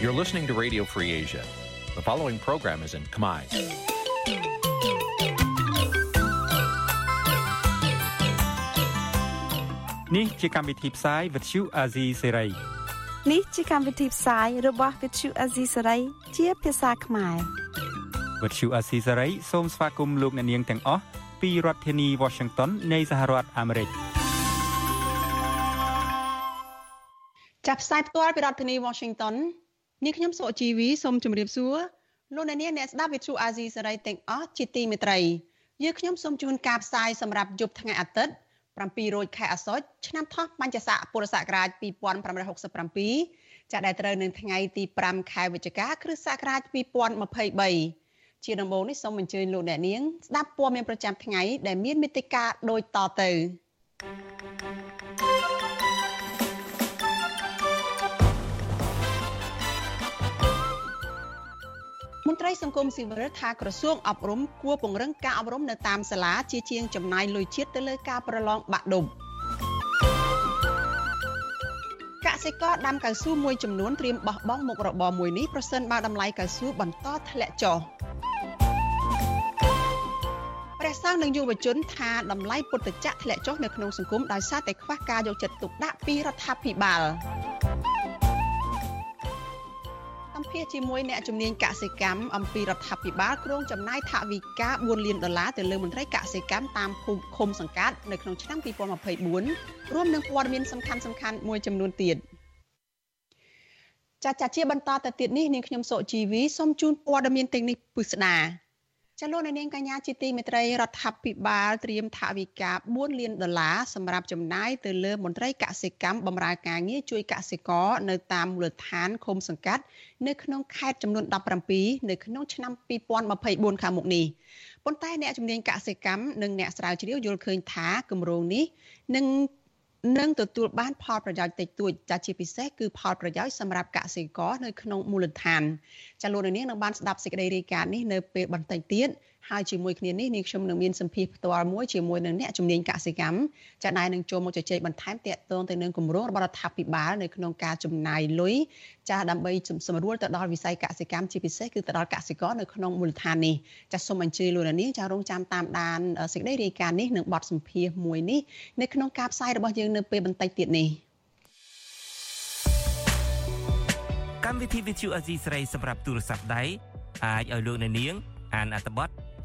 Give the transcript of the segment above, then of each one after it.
You're listening to Radio Free Asia. The following program is in Khmer. នេះជាកម្មវិធីផ្សាយ Vuthu Azizi Serai នេះជាកម្មវិធីផ្សាយរបស់ Vuthu Azizi Serai ជាភាសាខ្មែរ Vuthu Azizi Serai សូមស្វាគមន៍លោកអ្នកនាងទាំងអស់ពីរដ្ឋធានី Washington នៃសហរដ្ឋអាមេរិកចាប់ផ្សាយផ្ទាល់ពីរដ្ឋធានី Washington នាងខ្ញុំសុជីវីសូមជម្រាបសួរលោកអ្នកនាងអ្នកស្ដាប់ Vuthu Azizi Serai ទាំងអស់ជាទីមេត្រីយើងខ្ញុំសូមជូនការផ្សាយសម្រាប់យប់ថ្ងៃអាទិត្យ7រោចខែអាសត់ឆ្នាំថោះបញ្ញស័កពុរសករាជ2567ចាក់ដែលត្រូវនៅថ្ងៃទី5ខែវិច្ឆិកាគ្រិស្តសករាជ2023ជាដំបូងនេះសូមអញ្ជើញលោកអ្នកនាងស្ដាប់ព័ត៌មានប្រចាំថ្ងៃដែលមានមេតិការដូចតទៅ មន្ត្រីសង្គមស៊ីវិលថាក្រសួងអប់រំគួរពង្រឹងការអប់រំនៅតាមសាលាជាជាងចំណាយលុយជាតិទៅលើការប្រឡងបាក់ឌុបកសិករដាំកៅស៊ូមួយចំនួនត្រៀមបោះបង់មុខរបរមួយនេះប្រសិនបើតម្លៃកៅស៊ូបន្តធ្លាក់ចុះព្រះសង្ឃនិងយុវជនថាតម្លៃពុទ្ធចក្រធ្លាក់ចុះនៅក្នុងសង្គមដោយសារតែខ្វះការយកចិត្តទុកដាក់ពីរដ្ឋាភិបាលសម្ភាសជាមួយអ្នកជំនាញកសិកម្មអំពីរដ្ឋាភិបាលក្រុងចំណាយថវិកា4លានដុល្លារទៅលើមន្ត្រីកសិកម្មតាមភូមិឃុំសង្កាត់នៅក្នុងឆ្នាំ2024រួមនឹងព័ត៌មានសំខាន់សំខាន់មួយចំនួនទៀតចាចាជាបន្តទៅទៀតនេះនាងខ្ញុំសុជីវីសូមជូនព័ត៌មានទាំងនេះពិស្ដា ចលនានាងកញ្ញាជាទីមេត្រីរដ្ឋាភិបាលត្រៀមថវិកា4លានដុល្លារសម្រាប់ចំណាយទៅលើមន្ត្រីកសិកម្មបម្រើការងារជួយកសិករនៅតាមមូលដ្ឋានឃុំសង្កាត់នៅក្នុងខេត្តចំនួន17នៅក្នុងឆ្នាំ2024ខាងមុខនេះប៉ុន្តែអ្នកជំនាញកសិកម្មនិងអ្នកស្រាវជ្រាវយល់ឃើញថាគម្រោងនេះនឹង នឹងទទួលបានផលប្រយោជន៍តិចតួចចាជាពិសេសគឺផលប្រយោជន៍សម្រាប់កសិករនៅក្នុងមូលដ្ឋានចាលោកនាងនឹងបានស្ដាប់សេចក្តីរាយការណ៍នេះនៅពេលបន្តិចទៀត ហើយជាមួយគ្នានេះនាងខ្ញុំនឹងមានសម្ភារផ្ទាល់មួយជាមួយនឹងអ្នកជំនាញកសិកម្មចាដែលនឹងចូលមកជជែកបន្ថែមទាក់ទងទៅនឹងគម្រោងរបស់រដ្ឋាភិបាលនៅក្នុងការចំណាយលុយចាដើម្បីសម្រួលទៅដល់វិស័យកសិកម្មជាពិសេសគឺទៅដល់កសិករនៅក្នុងមូលដ្ឋាននេះចាសូមអញ្ជើញលោកនាងចារងចាំតាមដានសេចក្តីរាយការណ៍នេះនឹងបទសម្ភារមួយនេះនៅក្នុងការផ្សាយរបស់យើងនៅពេលបន្តិចទៀតនេះកម្មវិធី Vithu Azizi ស្រីសម្រាប់ទូរស័ព្ទដៃអាចឲ្យលោកអ្នកនាងអានអត្ថបទ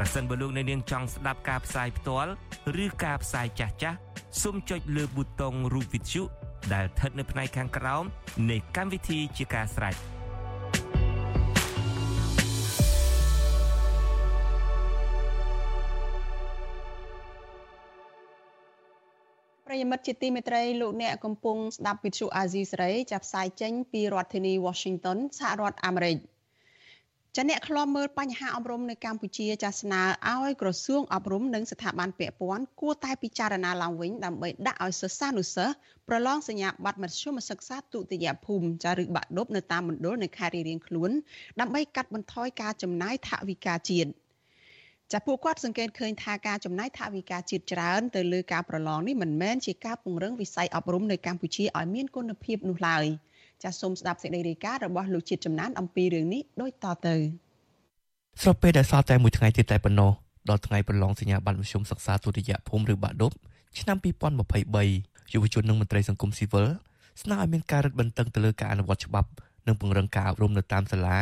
ប្រសិនបើលោកអ្នកនាងចង់ស្ដាប់ការផ្សាយផ្ទាល់ឬការផ្សាយចាស់ចាស់សូមចុចលើប៊ូតុងរូបវិទ្យុដែលស្ថិតនៅផ្នែកខាងក្រោមនៃកម្មវិធីជាការស្រេចប្រិយមិត្តជាទីមេត្រីលោកអ្នកកំពុងស្ដាប់វិទ្យុអាស៊ីសេរីចាប់ផ្សាយចេញពីរដ្ឋធានី Washington សហរដ្ឋអាមេរិក។ ចាអ្នកខ្លាំមើលបញ្ហាអប់រំនៅកម្ពុជាចាស្នើឲ្យក្រសួងអប់រំនិងស្ថាប័នពាក់ព័ន្ធគួរតែពិចារណាឡើងវិញដើម្បីដាក់ឲ្យសិស្សានុសិស្សប្រឡងសញ្ញាបត្រមធ្យមសិក្សាទុតិយភូមិចាឬបាក់ឌុបនៅតាមមណ្ឌលនៅខេត្តរៀងៗខ្លួនដើម្បីកាត់បន្ថយការចំណាយថវិកាជាតិចាពួកគាត់សង្កេតឃើញថាការចំណាយថវិកាជាតិច្រើនទៅលើការប្រឡងនេះមិនមែនជាការពង្រឹងវិស័យអប់រំនៅកម្ពុជាឲ្យមានគុណភាពនោះឡើយ។ ចាសសូមស្ដាប់សេចក្តីរាយការណ៍របស់លោកជាតិចំណានអំពីរឿងនេះដូចតទៅស្របពេលដែលសល់តែមួយថ្ងៃទៀតតែប៉ុណ្ណោះដល់ថ្ងៃប្រឡងសញ្ញាបត្រមធ្យមសិក្សាទុតិយភូមិឬបាក់ឌុបឆ្នាំ2023យុវជននិងមន្ត្រីសង្គមស៊ីវិលស្នើឲ្យមានការរឹតបន្តឹងទៅលើការអនុវត្តច្បាប់និងពង្រឹងការអប់រំនៅតាមសាលា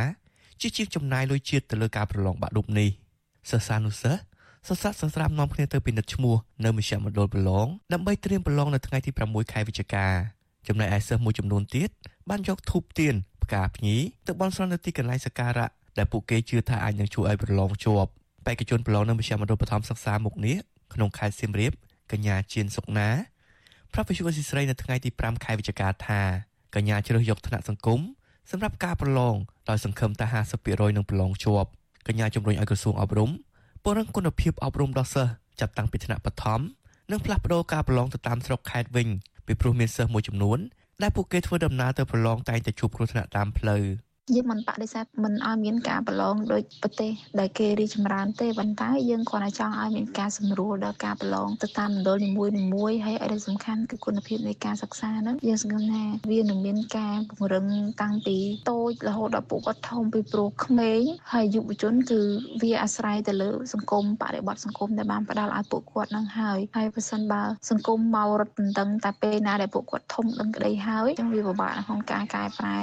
ជាជាងចំណាយលុយជាតិទៅលើការប្រឡងបាក់ឌុបនេះសិស្សានុសិស្សសស្រាក់សស្រាមនាំគ្នាទៅពិនិត្យឈ្មោះនៅមជ្ឈមណ្ឌលប្រឡងដើម្បីត្រៀមប្រឡងនៅថ្ងៃទី6ខែវិច្ឆិកា ចំណែកឯសិស្សមួយចំនួនទៀតបានយកធូបទៀនផ្កាភ្ញីទៅបន់ស្រន់នៅទីកន្លែងសក្ការៈដែលពួកគេជឿថាអាចនឹងជួយឲ្យប្រឡងជាប់បេក្ខជនប្រឡងនៅមជ្ឈមណ្ឌលបឋមសិក្សាមុខនេះក្នុងខេត្តសៀមរាបកញ្ញាជៀនសុកណាប្រាប់វិទ្យុអេស៊ីស្រីនៅថ្ងៃទី5ខែវិច្ឆិកាថាកញ្ញាជ្រើសយកឋានៈសង្គមសម្រាប់ការប្រឡងដោយសង្ឃឹមថា50%នឹងប្រឡងជាប់កញ្ញាជំរុញឲ្យក្រសួងអប់រំពង្រឹងគុណភាពអប់រំដល់សិស្សចាប់តាំងពីថ្នាក់បឋមនិងផ្លាស់ប្តូរការប្រឡងទៅតាមស្រុកខេត្តវិញ ពីព្រោះមានសិស្សមួយចំនួនដែលពួកគេធ្វើដំណើរទៅប្រឡងតែងតែជួបគ្រោះថ្នាក់តាមផ្លូវ។ យើងមិនបដិសេធមិនឲ្យមានការប្រឡងដោយប្រទេសដែលគេរីចម្រើនទេប៉ុន្តែយើងគ្រាន់តែចង់ឲ្យមានការសម្រួលដល់ការប្រឡងទៅតាមមណ្ឌលនីមួយនីមួយហើយឲ្យសំខាន់គឺគុណភាពនៃការសិក្សាហ្នឹងយើងសង្ឃឹមថាវានឹងមានការពង្រឹងតាំងពីតូចរហូតដល់ពួកគាត់ធំពីព្រោះក្មេងហើយយុវជន គឺវាអាស្រ័យទៅលើសង្គមបរិបទសង្គមដែលបានផ្ដល់ឲ្យពួកគាត់នឹងហើយហើយបើសិនបើសង្គមមករត់ទន្ទឹងតែពេលណាដែលពួកគាត់ធំដឹងក្តីហើយចឹងវាពិបាកក្នុងការកែប្រែ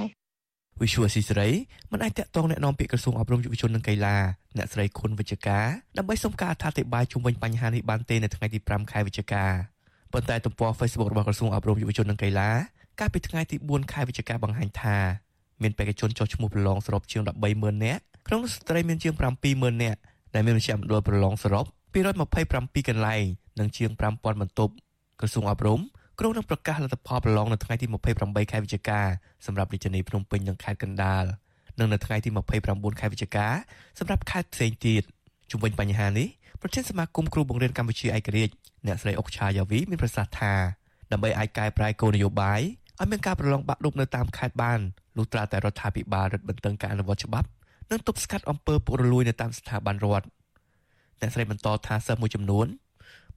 វិសុវស៊ីស្រីមិនអាចតាក់ទងแนะនាំពាក្យក្រសួងអប់រំយុវជននិងកីឡាអ្នកស្រីខុនវិជ្ជការដើម្បីសុំការអធិប្បាយជុំវិញបញ្ហានេះបានទេនៅថ្ងៃទី5ខែវិច្ឆិកាប៉ុន្តែទំព័រ Facebook របស់ក្រសួងអប់រំយុវជននិងកីឡាកាលពីថ្ងៃទី4ខែវិច្ឆិកាបង្ហាញថាមានបេក្ខជនចុះឈ្មោះប្រឡងសរុបជាង130,000នាក់ក្នុងនោះស្ត្រីមានជាង70,000នាក់ដែលមានមជ្ឈមណ្ឌលប្រឡងសរុប227កន្លែងនិងជាង5000បន្ទប់ក្រសួងអប់រំ គ្រោងនឹងប្រកាសលទ្ធផលប្រឡងនៅថ្ងៃទី28ខែវិច្ឆិកាសម្រាប់រាជធានីភ្នំពេញនិងខេត្តកណ្ដាលនិងនៅថ្ងៃទី29ខែវិច្ឆិកាសម្រាប់ខេត្តផ្សេងទៀតជុំវិញបញ្ហានេះប្រធានសមាគមគ្រូបង្រៀនកម្ពុជាឯករាជ្យអ្នកស្រីអុកឆាយ៉ាវីមានប្រសាសន៍ថាដើម្បីអាចកែប្រែគោលនយោបាយឲ្យមានការប្រឡងបាក់ឌុបនៅតាមខេត្តបានលុះត្រាតែរដ្ឋាភិបាលរឹតបន្តឹងការអនុវត្តច្បាប់និងទប់ស្កាត់អំពើពុករលួយនៅតាមស្ថាប័នរដ្ឋអ្នកស្រីបន្តថាសិស្សមួយចំនួន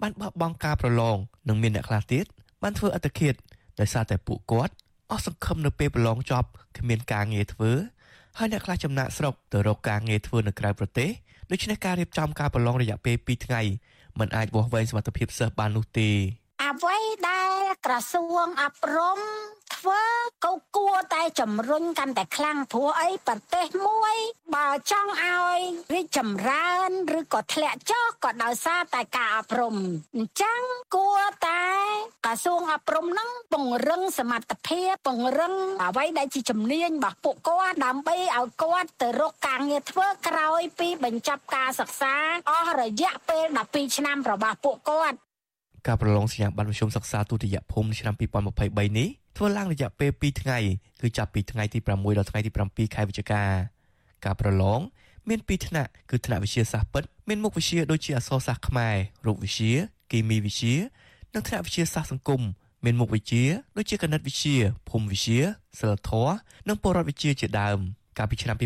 បានបោះបង់ការប្រឡងនិងមានអ្នកខ្លះទៀត បានធ្វើអត្តឃាតដោយសារតែពួកគាត់អស់សង្ឃឹមនៅពេលប្រឡងចប់គ្មានការងារធ្វើហើយអ្នកខ្លះចំណាក់ស្រុកទៅរកការងារធ្វើនៅក្រៅប្រទេសដូច្នេះការរៀបចំការប្រឡងរយៈពេល2ថ្ងៃมันអាចវាស់វែងសមត្ថភាពសិស្សបាននោះទេអ្វីដែលក្រសួងអប់រំ ធ្វើក៏គួរតែជំរុញកាន់តែខ្លាំងព្រោះអីប្រទេសមួយ បើចង់ឲ្យរីកចម្រើនឬក៏ធ្លាក់ចុះក៏ដោយសារតែការអប់រំអញ្ចឹងគួរតែក្រសួងអប់រំនឹងពង្រឹងសមត្ថភាពពង្រឹងអ្វីដែលជាជំនាញរបស់ពួកគាត់ដើម្បីឲ្យគាត់ទៅរកការងារធ្វើក្រោយពីបញ្ចប់ការសិក្សាអស់រយៈពេល12ឆ្នាំរបស់ពួកគាត់ ការប្រឡងសញ្ញាបត្រមធ្យមសិក្សាទុតិយភូមិឆ្នាំ2023នេះធ្វើឡើងរយៈពេល2ថ្ងៃគឺចាប់ពីថ្ងៃទី6ដល់ថ្ងៃទី7ខែវិច្ឆិកាការប្រឡងមាន2ថ្នាក់គឺថ្នាក់វិទ្យាសាស្ត្រពិតមានមុខវិជ្ជាដូចជាអក្សរសាស្ត្រខ្មែររូបវិទ្យាគីមីវិទ្យានិងថ្នាក់វិទ្យាសាស្ត្រសង្គមមានមុខវិជ្ជាដូចជាគណិតវិទ្យាភូមិវិទ្យាសិលធម៌និងពលរដ្ឋវិទ្យាជាដើមកាលពីឆ្នាំ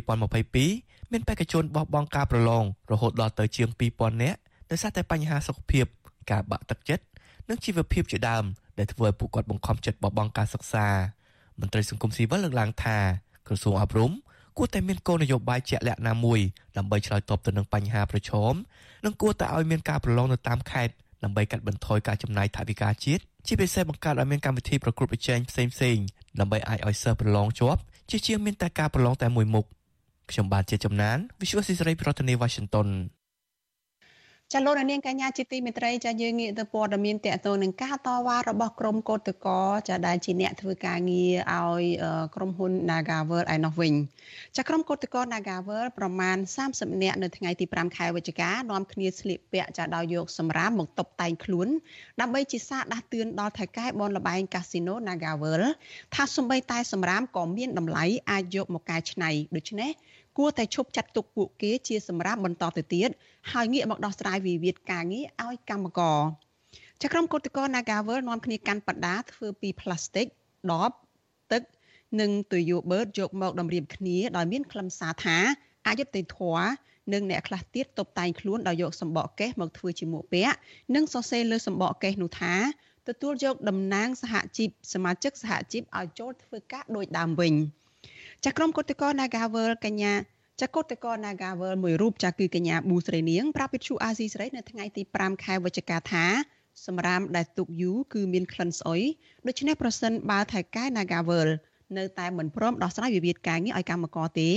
2022មានបេក្ខជនបោះបង់ការប្រឡងរហូតដល់ទៅជាង2000នាក់ដោយសារតែបញ្ហាសុខភាពការបាក់ទឹកចិត្ត និងជីវភាពជាដើមដែលធ្វើឲ្យពួកគាត់បង្ខំចិត្តបោះបង់ការសិក្សាមន្ត្រីសង្គមស៊ីវិលលើកឡើងថាក្រសួងអប់រំគួរតែមានគោលនយោបាយជាក់លាក់ណាមួយដើម្បីឆ្លើយតបទៅនឹងបញ្ហាប្រឈមនិងគួរតែឲ្យមានការប្រឡងនៅតាមខេត្តដើម្បីកាត់បន្ថយការចំណាយថវិកាជាតិជាពិសេសបង្កើតឲ្យមានកម្មវិធីប្រកួតប្រជែងផ្សេងៗដើម្បីអាចឲ្យសិស្សប្រឡងជាប់ជាជាងមានតែការប្រឡងតែមួយមុខខ្ញុំបាទជាចំណាន Visual Society ប្រធានាទី Washington ចាលោកនាងកញ្ញាជាទីមេត្រីចាយើងងាកទៅព័ត៌មានតកតទៅនឹងការតវ៉ារបស់ក្រមកោតកោចាដែលជាអ្នកធ្វើការងារឲ្យក្រុមហ៊ុន Nagavel ឯណោះវិញចាក្រុមកោតកោ Nagavel ប្រមាណ30នាក់នៅថ្ងៃទី5ខែវិច្ឆិកានាំគ្នាស្លៀកពាក់ចាដោយយកសម្រាមមកតុបតែងខ្លួនដើម្បីជាសារដាស់តឿនដល់ថៅកែបនលបែងកាស៊ីណូ Nagavel ថាសំបីតែសម្រាមក៏មានតម្លៃអាចយកមកកែច្នៃដូច្នេះគួ រតែឈប់ចាត់ទុកពួកគេជាសម្រាប់បន្តទៅទៀតហើយងាកមកដោះស្រាយវិវាទការងារឲ្យកម្មករចក្រមកោតក្រ Nagavel នាំគ្នាកាន់បដាធ្វើពីផ្លាស្ទិកដបទឹកនិងទុយយោបឺតយកមកតម្រៀបគ្នាដោយមានខ្លឹមសារថាអយុត្តិធម៌និងអ្នកខ្លះទៀតតបតែងខ្លួនដោយយកសម្បកកេះមកធ្វើជាមួកពាក់និងសរសេរលើសម្បកកេះនោះថាទទួលយកតំណាងសហជីពសមាជិកសហជីពឲ្យចូលធ្វើការដោយដើមវិញ។ ចាក្រុមកុតកោ Nagavel កញ្ញាចាកុតកោ Nagavel មួយរូបចាគឺកញ្ញាប៊ូស្រីនាងប្រាប់វិទ្យុអាស៊ីសេរីនៅថ្ងៃទី5ខែវិច្ឆិកាថាសម្រាមដែលទុកយូរគឺមានក្លិនស្អុយដូច្នេះប្រសិនបើថៃកែ Nagavel នៅតែមិនព្រមដោះស្រាយវិវាទការងារឲ្យកម្មករទេ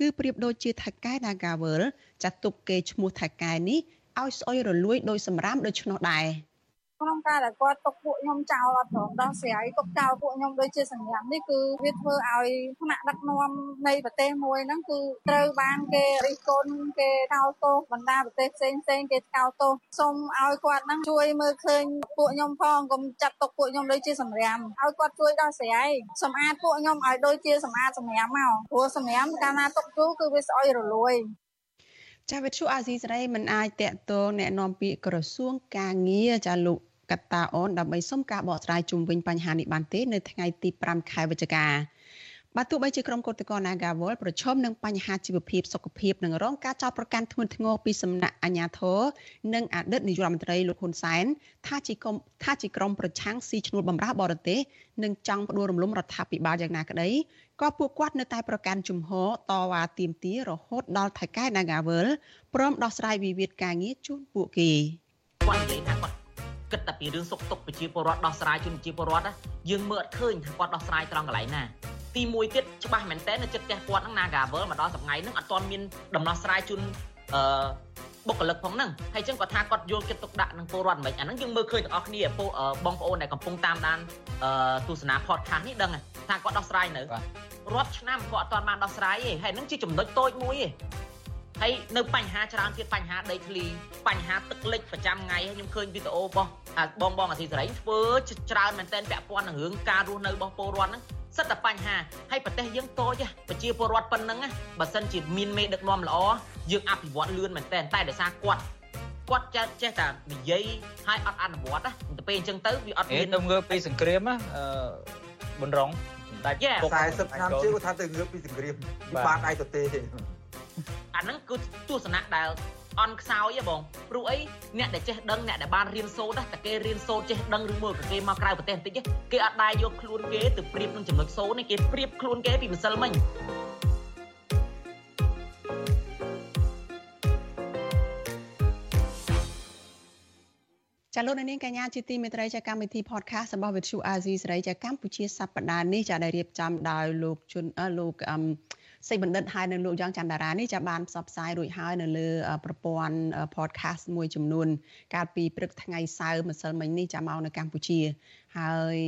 គឺប្រៀបដូចជាថៃកែ Nagavel ចាត់ទុកគេឈ្មោះថៃកែនេះឲ្យស្អុយរលួយដោយសម្រាមដូច្នោះដែរ។ ក្នុងការដែលគាត់ទុកពួកខ្ញុំចោលអត់ព្រមដោះស្រាយទុកចោលពួកខ្ញុំដូចជាសញ្ញានេះគឺវាធ្វើឲ្យថ្នាក់ដឹកនាំនៃប្រទេសមួយហ្នឹងគឺត្រូវបានគេរិះគន់គេកោតទោសបណ្ដាប្រទេសផ្សេងផ្សេងគេកោតទោសសូមឲ្យគាត់ហ្នឹងជួយមើលឃើញពួកខ្ញុំផងកុំចាត់ទុកពួកខ្ញុំដូចជាសម្រាមឲ្យគាត់ជួយដោះស្រាយសម្អាតពួកខ្ញុំឲ្យដូចជាសម្អាតសម្រាមមកព្រោះសម្រាមកាលណាទុកយូរគឺវាស្អុយរលួយ ចាវិទ្យុអាស៊ីសេរីមិនអាចតាក់ទងแนะនាំពាក្យក្រសួងការងារចាលោកកតាអូនដើម្បីសុំការបកស្រាយជុំវិញបញ្ហានេះបានទេនៅថ្ងៃទី5ខែវិច្ឆិកា បាទទោះបីជាក្រុមកុតកោ Nagawal ប្រឈមនឹងបញ្ហាជីវភាពសុខភាពនិងរងការចោទប្រកាន់ធ្ងន់ធ្ងរពីសំណាក់អាជ្ញាធរនិងអតីតនាយករដ្ឋមន្ត្រីលោកហ៊ុនសែនថាជាក្រុមថាជាក្រុមប្រឆាំងស៊ីឈ្នួលបំរើបរទេសនិងចង់ផ្ដួលរំលំរដ្ឋាភិបាលយ៉ាងណាក្តីក៏ពួកគាត់នៅតែប្រកាន់ជំហរតវ៉ាទាមទាររហូតដល់ថៃកែ Nagawal ព្រមដោះស្រាយវិវាទការងារជូនពួកគេគាត់និយាយថា គាត់គិតតែពីរឿងសុខទុក្ខប្រជាពលរដ្ឋដោះស្រាយជូនប្រជាពលរដ្ឋយើងមើលអត់ឃើញថាគាត់ដោះស្រាយត្រង់កន្លែងណាទីមួយទៀតច្បាស់មែនតើនៅចិត្តផ្ទះគាត់ហ្នឹង Nagavel មកដល់សប្ងៃហ្នឹងអត់ទាន់មានដំណោះស្រាយជូនអឺបុគ្គលិកផងហ្នឹងហើយចឹងគាត់ថាគាត់យកចិត្តទុកដាក់នឹងពលរដ្ឋមិនអាហ្នឹងយើងមើលឃើញទាំងអស់គ្នាបងប្អូនដែលកំពុងតាមដានទស្សនា podcast នេះដឹងថាគាត់ដោះស្រាយនៅរាប់ឆ្នាំគាត់អត់ទាន់បានដោះស្រាយទេហើយហ្នឹងជាចំណុចតូចមួយទេ ហើយនៅបញ្ហាច្រើនទៀតបញ្ហាដីធ្លីបញ្ហាទឹកលិចប្រចាំថ្ងៃខ្ញុំឃើញវីដេអូរបស់បងបងអាស៊ីសេរីធ្វើច្រើនមែនតើពាក់ព័ន្ធនឹងរឿងការរស់នៅរបស់ពលរដ្ឋហ្នឹងសិតតែបញ្ហាហើយប្រទេសយើងតូចប្រជាពលរដ្ឋប៉ុណ្ណឹងបើសិនជាមានមេដឹកនាំល្អយើងអភិវឌ្ឍលឿនមែនតើតែដោយសារគាត់គាត់ចេះចេះតែនិយាយហើយអត់អនុវត្តណាទៅពេលអញ្ចឹងទៅវាអត់មានទៅងើបពីសង្គ្រាមណាអឺប៊ុនរងតែ40ឆ្នាំជឿថាទៅងើបពីសង្គ្រាមបានឯទៅទេ អាហ្នឹងគឺទស្សនៈដែលអន់ខ្សោយហ៎បងព្រោះអីអ្នកដែលចេះដឹងអ្នកដែលបានរៀនសូត្រតែគេរៀនសូត្រចេះដឹងឬមួយក៏គេមកក្រៅប្រទេសបន្តិចគេអត់ដែរយកខ្លួនគេទៅប្រៀបនឹងចំណុចសូត្រនេះគេប្រៀបខ្លួនគេពីម្សិលមិញចាលោកនាងកញ្ញាជាទីមេត្រីចាកម្មវិធី podcast របស់ Vithu Azizi សេរីចាកម្ពុជាសប្តាហ៍នេះចាដែលរៀបចំដោយលោកជុនលោកអឺ សេចបណ្ឌិតហើយនៅលោកយ៉ងច័ន្ទតារានេះចាបានផ្សព្វផ្សាយរួចហើយនៅលើប្រព័ន្ធ podcast មួយចំនួន កាលពីព្រឹកថ្ងៃសៅរ៍ម្សិលមិញនេះចាមកនៅកម្ពុជា ហើយ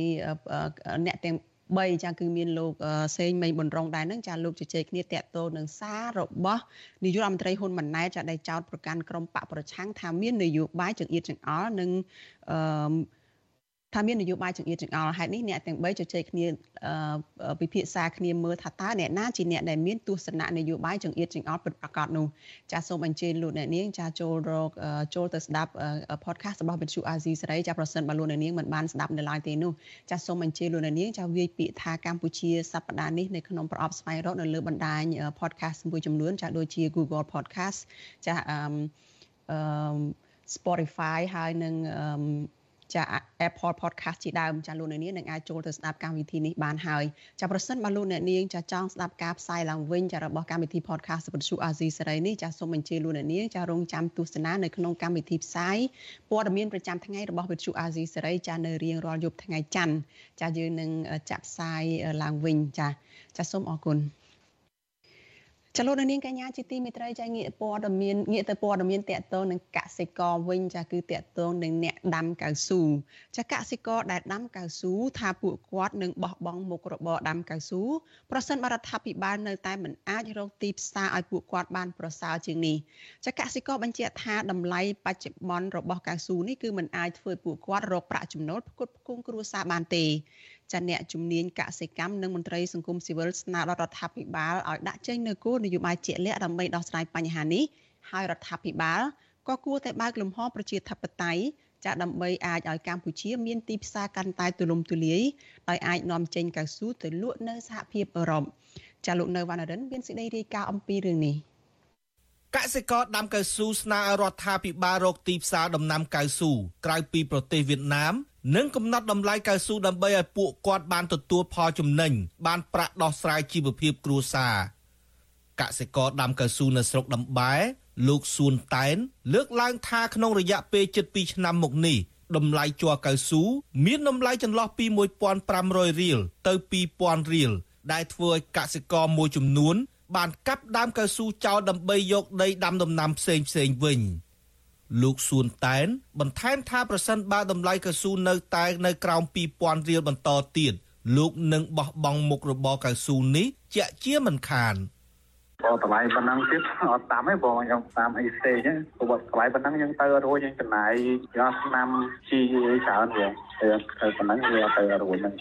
អ្នកទាំង3ចាគឺមានលោកសេងមេងប៊ុនរងដែរនឹងចាលោកជជែកគ្នាតាក់ទងនឹងសាររបស់នាយករដ្ឋមន្ត្រីហ៊ុនម៉ាណែតចាដែលចោទប្រកាន់ក្រុមបកប្រឆាំងថាមាននយោបាយចង្អៀតចង្អល់និងអឺ ថាមាននយោបាយចង្អៀតចង្អល់ហេតុនេះអ្នកទាំង3ជជែកគ្នាពិភាក្សាគ្នាមើលថាតើអ្នកណាជាអ្នកដែលមានទស្សនៈនយោបាយចង្អៀតចង្អល់ពិតប្រាកដនោះចាសូមអញ្ជើញលោកអ្នកនាងចាចូលរកចូលទៅស្ដាប់ podcast របស់វិទ្យុអាស៊ីសេរីចាប្រសិនបើលោកអ្នកនាងមិនបានស្ដាប់នៅឡើយទេនោះចាសូមអញ្ជើញលោកអ្នកនាងចាវាយពាក្យថាកម្ពុជាសប្តាហ៍នេះនៅក្នុងប្រអប់ស្វែងរកនៅលើបណ្ដាញ podcast មួយចំនួនចាដូចជា Google Podcast ចាអឺ Spotify ហើយនឹង ចា Apple Podcast ជាដើមចាលោកអ្នកនាងនឹងអាចចូលទៅស្ដាប់កម្មវិធីនេះបានហើយចាប្រសិនបើលោកអ្នកនាងចាចង់ស្ដាប់ការផ្សាយឡើងវិញចារបស់កម្មវិធី Podcast វិទ្យុអាស៊ីសេរីនេះចាសូមអញ្ជើញលោកអ្នកនាងចារងចាំទស្សនានៅក្នុងកម្មវិធីផ្សាយព័ត៌មានប្រចាំថ្ងៃរបស់វិទ្យុអាស៊ីសេរីចានៅរៀងរាល់យប់ថ្ងៃច័ន្ទចាយើងនឹងចាក់ផ្សាយឡើងវិញចាចាសូមអរគុណ ចលនានាងកញ្ញាជាទីមេត្រីចាងាកព័ត៌មានងាកទៅព័ត៌មានតកតងនឹងកសិករវិញចាគឺតកតងនឹងអ្នកដាំកៅស៊ូចាកសិករដែលដាំកៅស៊ូថាពួកគាត់នឹងបោះបង់មុខរបរដាំកៅស៊ូប្រសិនបរដ្ឋាភិបាលនៅតែមិនអាចរកទីផ្សារឲ្យពួកគាត់បានប្រសើរជាងនេះចាកសិករបញ្ជាក់ថាតម្លៃបច្ចុប្បន្នរបស់កៅស៊ូនេះគឺមិនអាចធ្វើពួកគាត់រកប្រាក់ចំណូលផ្គត់ផ្គង់គ្រួសារបានទេ ចាអ្នកជំនាញកសិកម្មនិងមន្ត្រីសង្គមស៊ីវិលស្នើដល់រដ្ឋាភិបាលឲ្យដាក់ចេញនូវគោលនយោបាយជាក់លាក់ដើម្បីដោះស្រាយបញ្ហានេះហើយរដ្ឋាភិបាលក៏គួរតែបើកលំហប្រជាធិបតេយ្យចាដើម្បីអាចឲ្យកម្ពុជាមានទីផ្សារកាន់តែទូលំទូលាយដោយអាចនាំចេញកៅស៊ូទៅលក់នៅសហភាពអឺរ៉ុបចាលោកនៅវណ្ណរិនមានសេចក្តីរាយការណ៍អំពីរឿងនេះកសិករដាំកៅស៊ូស្នើឲ្យរដ្ឋាភិបាលរកទីផ្សារដំណាំកៅស៊ូក្រៅពីប្រទេសវៀតណាម និងកំណត់តម្លៃកៅស៊ូដើម្បីឲ្យពួកគាត់បានទទួលផលចំណេញបានប្រាក់ដោះស្រាយជីវភាពគ្រួសារកសិករដាំកៅស៊ូនៅស្រុកដំបែលោកសួនតែន លើកឡើងថាក្នុងរយៈពេលជិត2ឆ្នាំមកនេះតម្លៃជ័រកៅស៊ូមានតម្លៃចន្លោះពី1500រៀលទៅ2000រៀលដែលធ្វើឲ្យកសិករមួយចំនួនបានកាប់ដើមកៅស៊ូចោលដើម្បីយកដីដាំដំណាំផ្សេងផ្សេងវិញ។ លោកសួនតែន បន្ថែមថាប្រសិនបើតម្លៃកៅស៊ូនៅតែនៅក្រោម2000រៀលបន្តទៀតលោកនឹងបោះបង់មុខរបរកៅស៊ូនេះជាក់ជាមិនខានបើតម្លៃប៉ុណ្ណឹងទៀតអត់តាមទេបងខ្ញុំតាមអីស្ទេចហ្នឹងព្រោះតម្លៃប៉ុណ្ណឹងយើងទៅរួចយើងចំណាយយកឆ្នាំជីច្រើនវាទៅប៉ុណ្ណឹងវាទៅរួចហ្នឹង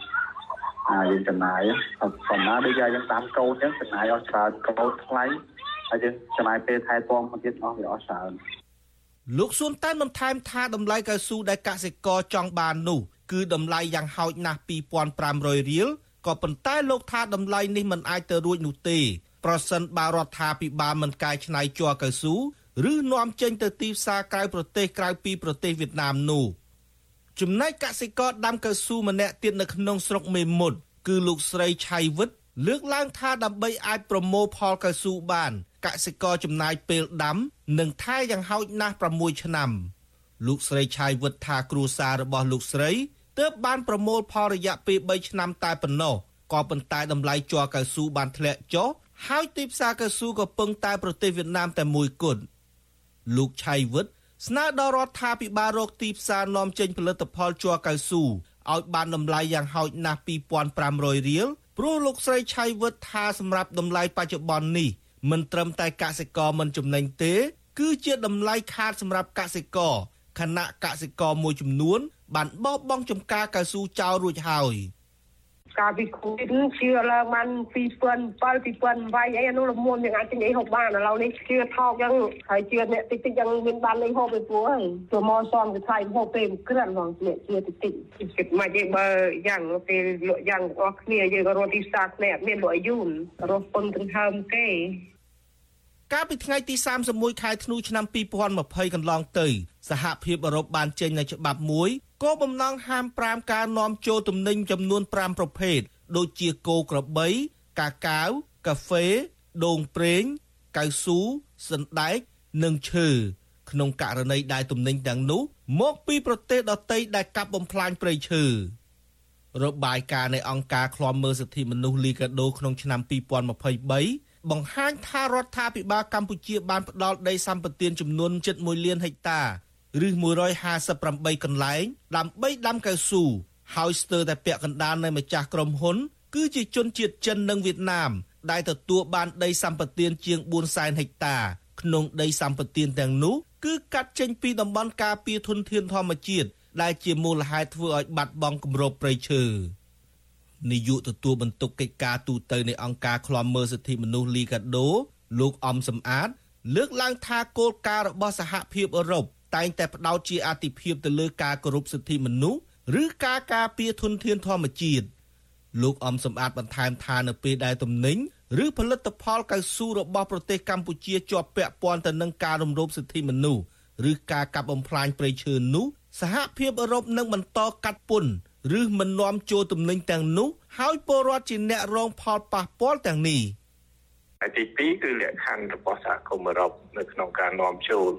អាយើងចំណាយប៉ុន្តែដូចយើងតាមកូនអញ្ចឹងចំណាយអស់ច្រើនកូនថ្លៃហើយយើងចំណាយពេលថែទាំមកទៀតអស់វាអស់ច្រើន លោកសួនតែនបន្ថែមថាតម្លៃកៅស៊ូដែលកសិករចង់បាននោះគឺតម្លៃយ៉ាងហោចណាស់2500រៀលក៏ប៉ុន្តែលោកថាតម្លៃនេះមិនអាចទៅរួចនោះទេប្រសិនបើរដ្ឋាភិបាលមិនកែច្នៃជ័រកៅស៊ូឬនាំចេញទៅទីផ្សារក្រៅប្រទេសក្រៅពីប្រទេសវៀតណាមនោះចំណែកកសិករដាំកៅស៊ូម្នាក់ទៀតនៅក្នុងស្រុកមេមត់គឺលោកស្រីឆៃវិតលើកឡើងថាដើម្បីអាចប្រមូលផលកៅស៊ូបាន កសិករចំណាយពេលដាំ និងថែយ៉ាងហោចណាស់6ឆ្នាំលោកស្រីឆៃវិតថាគ្រួសាររបស់លោកស្រីទើបបានប្រមូលផលរយៈពេល3ឆ្នាំតែប៉ុណ្ណោះក៏ប៉ុន្តែតម្លៃជ័រកៅស៊ូបានធ្លាក់ចុះហើយទីផ្សារកៅស៊ូក៏ពឹងតែប្រទេសវៀតណាមតែមួយគត់លោកឆៃវិតស្នើដល់រដ្ឋាភិបាលរកទីផ្សារនាំចេញផលិតផលជ័រកៅស៊ូឲ្យបានតម្លៃយ៉ាងហោចណាស់2500រៀលព្រោះលោកស្រីឆៃវិតថាសម្រាប់តម្លៃបច្ចុប្បន្ននេះ មិនត្រឹមតែកសិករមិនចំណេញទេ គឺជាតម្លៃខាតសម្រាប់កសិករខណៈកសិករមួយចំនួន បានបោះបង់ចំការកៅស៊ូចោលរួចហើយកាលពីគូនេះជឿឡើងបាន2007 2008អីអានោះល្មមយើងអាចទិញអីហូបបានឥឡូវនេះជឿថោកយ៉ាងហើយជឿអ្នកតិចតិចយ៉ាងមានបានលេងហូបទៅព្រោះហើយចូលមកសំទៅថ្លៃហូបពេលក្រិនហ្មងអ្នកជឿតិចតិចគិតមកយើងបើយ៉ាងពេលលក់យ៉ាងទាំងអស់គ្នាយើងក៏រត់ទីផ្សារគ្នាមានលក់យូនរស់ពឹងទាំងហើមគេ កាលពីថ្ងៃទី31ខែធ្នូឆ្នាំ2020កន្លងទៅ សហភាពអឺរ៉ុបបានចេញនូវច្បាប់មួយគោលបំណងហាម5ការនាំចូលទំនិញចំនួន5ប្រភេទដូចជាគោក្របី កាកាវកាហ្វេដូងប្រេងកៅស៊ូសណ្ដែកនិងឈើក្នុងករណីដែលទំនិញទាំងនោះមកពីប្រទេសដទៃដែលកាប់បំផ្លាញព្រៃឈើរបាយការណ៍នៃអង្គការឃ្លាំមើលសិទ្ធិមនុស្សលីកាដូក្នុងឆ្នាំ2023 បង្ហាញថារដ្ឋាភិបាលកម្ពុជាបានផ្ដល់ដីសម្បត្តិចំនួន7.1លានហិកតាឬ158កន្លែងដើម្បីដាំកៅស៊ូហើយស្ទើរតែពាក់កណ្ដាលនៃម្ចាស់ក្រុមហ៊ុន គឺជាជនជាតិចិននិងវៀតណាមដែលទទួលបានដីសម្បត្តិជាង400,000ហិកតា ក្នុងដីសម្បត្តិទាំងនោះគឺកាត់ចេញពីតំបន់ការពារធនធានធម្មជាតិដែលជាមូលហេតុធ្វើឲ្យបាត់បង់គម្របព្រៃឈើ នាយកទទួលបន្ទុកកិច្ចការទូតនៃអង្គការឃ្លាំមើលសិទ្ធិមនុស្សលីកាដូលោកអំសំអាត លើកឡើងថាគោលការណ៍របស់សហភាពអឺរ៉ុបតែងតែផ្ដោតជាអាទិភាពទៅលើការគោរពសិទ្ធិមនុស្សឬការការពារធនធានធម្មជាតិលោកអំសំអាតបន្ថែមថានៅពេលដែលទំនិញឬផលិតផលកៅស៊ូរបស់ប្រទេសកម្ពុជាជាប់ពាក់ព័ន្ធទៅនឹងការរំលោភសិទ្ធិមនុស្សឬការកាប់បំផ្លាញព្រៃឈើនោះសហភាពអឺរ៉ុបនឹងបន្តកាត់ពន្ធ ឬមិននាំចូលទំនិញទាំងនោះហើយពលរដ្ឋជាអ្នករងផលប៉ះពាល់ទាំងនេះហើយទី2គឺលក្ខខណ្ឌរបស់សហគមន៍អឺរ៉ុបនៅក្នុងការនាំចូល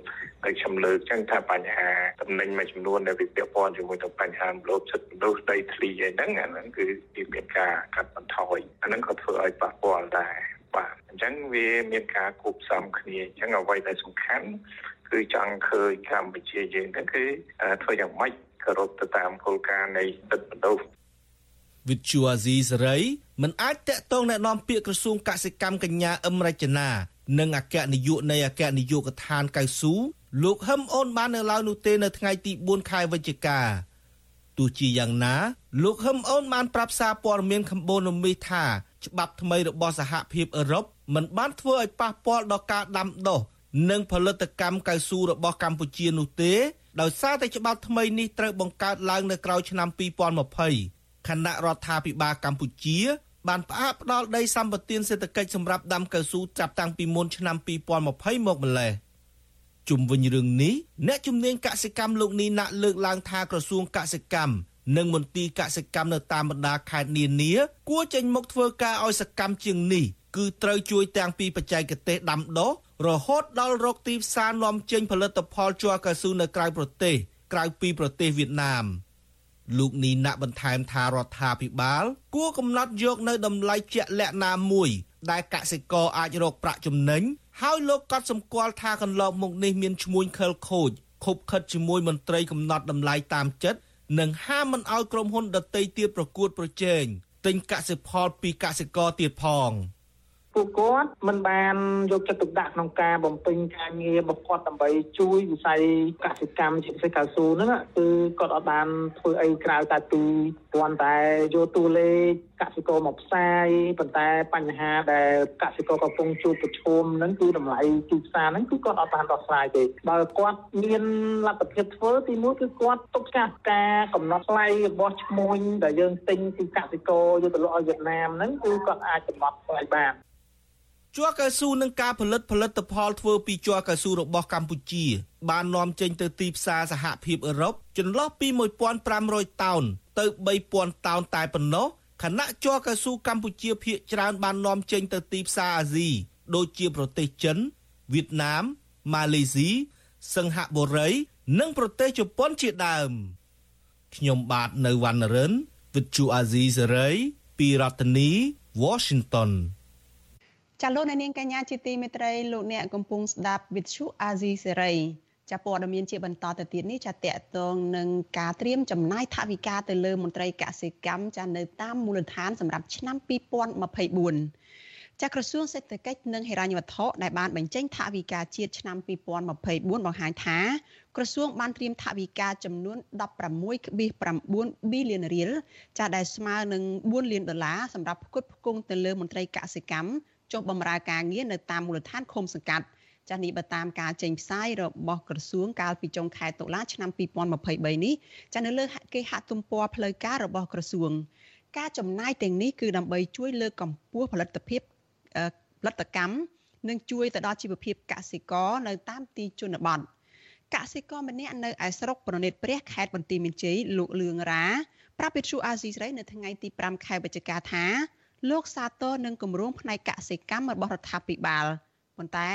ហើយខ្ញុំលើកចឹងថាបញ្ហាតំណែងមួយចំនួនដែលវាពាក់ព័ន្ធជាមួយនឹងបញ្ហាលោភសិទ្ធិមនុស្សដីធ្លីអីហ្នឹងអាហ្នឹងគឺវាមានការកាត់បន្ថយអាហ្នឹងក៏ធ្វើឲ្យប៉ះពាល់ដែរបាទអញ្ចឹងវាមានការគូបផ្សំគ្នាអញ្ចឹងអ្វីដែលសំខាន់គឺចង់ឃើញកម្ពុជាយើងហ្នឹងគឺធ្វើយ៉ាងម៉េច គោរពទៅតាមគោលការណ៍នៃសិទ្ធិមនុស្សវិទ្យុអាស៊ីសេរីមិនអាចតាក់ទងแนะនាំពាក្យក្រសួងកសិកម្មកញ្ញាអឹមរចនានិងអគ្គនាយកនៃអគ្គនាយកដ្ឋានកៅស៊ូលោកហឹមអូនបាននៅឡើយនោះទេនៅថ្ងៃទី4ខែវិច្ឆិកាទោះជាយ៉ាងណា លោកហឹមអូនបានប្រាប់សារព័ត៌មានកម្ពុជានមីថាច្បាប់ថ្មីរបស់សហភាពអឺរ៉ុបមិនបានធ្វើឲ្យប៉ះពាល់ដល់ការដាំដុះនិងផលិតកម្មកៅស៊ូរបស់កម្ពុជានោះទេ ដោយសារតែច្បាប់ថ្មីនេះត្រូវបង្កើតឡើងនៅក្រោយឆ្នាំ2020ខណៈរដ្ឋាភិបាលកម្ពុជា បានផ្អាកផ្ដាល់ដីសម្បត្តិសេដ្ឋកិច្ចសម្រាប់ដាំកៅស៊ូចាប់តាំងពីមុនឆ្នាំ2020មកម្លេះជុំវិញរឿងនេះអ្នកជំនាញកសិកម្មលោកនីណាក់លើកឡើងថាក្រសួងកសិកម្មនិងមន្ទីរកសិកម្មនៅតាមបណ្ដាខេត្តនានាគួរចេញមុខធ្វើការឲ្យសកម្មជាងនេះ គឺត្រូវជួយទាំងពីបច្ចេកទេសដាំដុះរហូតដល់រកទីផ្សារនាំចេញផលិតផលជ័រកៅស៊ូនៅក្រៅប្រទេសក្រៅពីប្រទេសវៀតណាមលោកនីណាក់បន្ថែមថារដ្ឋាភិបាល គួរកំណត់យកនៅតម្លៃជាក់លាក់ណាមួយ ដែលកសិករអាចរកប្រាក់ចំណេញហើយលោកក៏សម្គាល់ថាកន្លងមកនេះមានឈ្មួញខិលខូចខົບខិតជាមួយមន្ត្រីកំណត់តម្លៃតាមចិត្តនិងហាមមិនឲ្យក្រុមហ៊ុនដតីទៀតប្រកួតប្រជែងទិញកសិផលពីកសិករទៀតផង។ ពួកគាត់មិនបានយកចិត្តទុកដាក់ក្នុងការបំពេញការងាររបស់គាត់ដើម្បីជួយវិស័យកសិកម្មជាពិសេសកៅស៊ូហ្នឹងគឺគាត់អត់បានធ្វើអីក្រៅតែពីទគ្រាន់តែយកតួលេខកសិករមកផ្សាយប៉ុន្តែបញ្ហាដែលកសិករកំពុងជួបប្រឈមហ្នឹងគឺតម្លៃទីផ្សារហ្នឹងគឺគាត់អត់បានដោះស្រាយទេបើគាត់មានលទ្ធភាពធ្វើទីមួយគឺគាត់ទុកចាស់ការកំណត់ថ្លៃរបស់ឈ្មួញដែលយើងទិញពីកសិករយកទៅលក់ឲ្យវៀតណាមហ្នឹងគឺគាត់អាចកំណត់ថ្លៃបាន ជ័រកៅស៊ូនឹងការផលិតផលិតផលធ្វើពីជ័រកៅស៊ូរបស់កម្ពុជា បាននាំចេញទៅទីផ្សារសហភាពអឺរ៉ុបចន្លោះពី1500តោនទៅ3000តោនតែប៉ុណ្ណោះខណៈជ័រកៅស៊ូកម្ពុជាភាគច្រើនបាននាំចេញទៅទីផ្សារអាស៊ីដូចជាប្រទេសចិនវៀតណាមម៉ាឡេស៊ីសិង្ហបុរីនិងប្រទេសជប៉ុនជាដើមខ្ញុំបាទនៅវណ្ណរិន With Chu Azizi Saray ពីរដ្ឋធានី Washington ចាលោកនាងកញ្ញាជាទីមេត្រីលោកអ្នកកំពុងស្ដាប់វិទ្យុអាស៊ីសេរីចាព័ត៌មានជាបន្តទៅទៀតនេះចាតកតងនឹងការត្រៀមចំណាយថវិកាទៅលើមន្ត្រីកសិកម្មចានៅតាមមូលដ្ឋានសម្រាប់ឆ្នាំ2024ចាក្រសួងសេដ្ឋកិច្ចនិងហិរញ្ញវត្ថុដែលបានបញ្ចេញថវិកាជាតិឆ្នាំ2024បង្ហាញថាក្រសួងបានត្រៀមថវិកាចំនួន16.9ប៊ីលានរៀលចាដែលស្មើនឹង4លានដុល្លារសម្រាប់ផ្គត់ផ្គង់ទៅលើមន្ត្រីកសិកម្ម ចុះបម្រើការងារនៅតាមមូលដ្ឋានឃុំសង្កាត់ចាស់នេះបើតាមការចេញផ្សាយរបស់ក្រសួងកាលពីចុងខែតុលាឆ្នាំ2023នេះចាស់នៅលើគេហទំព័រផ្លូវការរបស់ក្រសួង ការចំណាយទាំងនេះគឺដើម្បីជួយលើកកម្ពស់ផលិតភាពផលិតកម្មនិងជួយទៅដល់ជីវភាពកសិករនៅតាមទីជនបទកសិករម្នាក់នៅឯស្រុកប្រណិតព្រះខេត្តបន្ទាយមានជ័យលោកលឿងរ៉ាប្រាប់វិទ្យុអាស៊ីសេរីនៅថ្ងៃទី5ខែវិច្ឆិកាថា លោកសាទរនឹងគម្រោងផ្នែកកសិកម្មរបស់រដ្ឋាភិបាលប៉ុន្តែ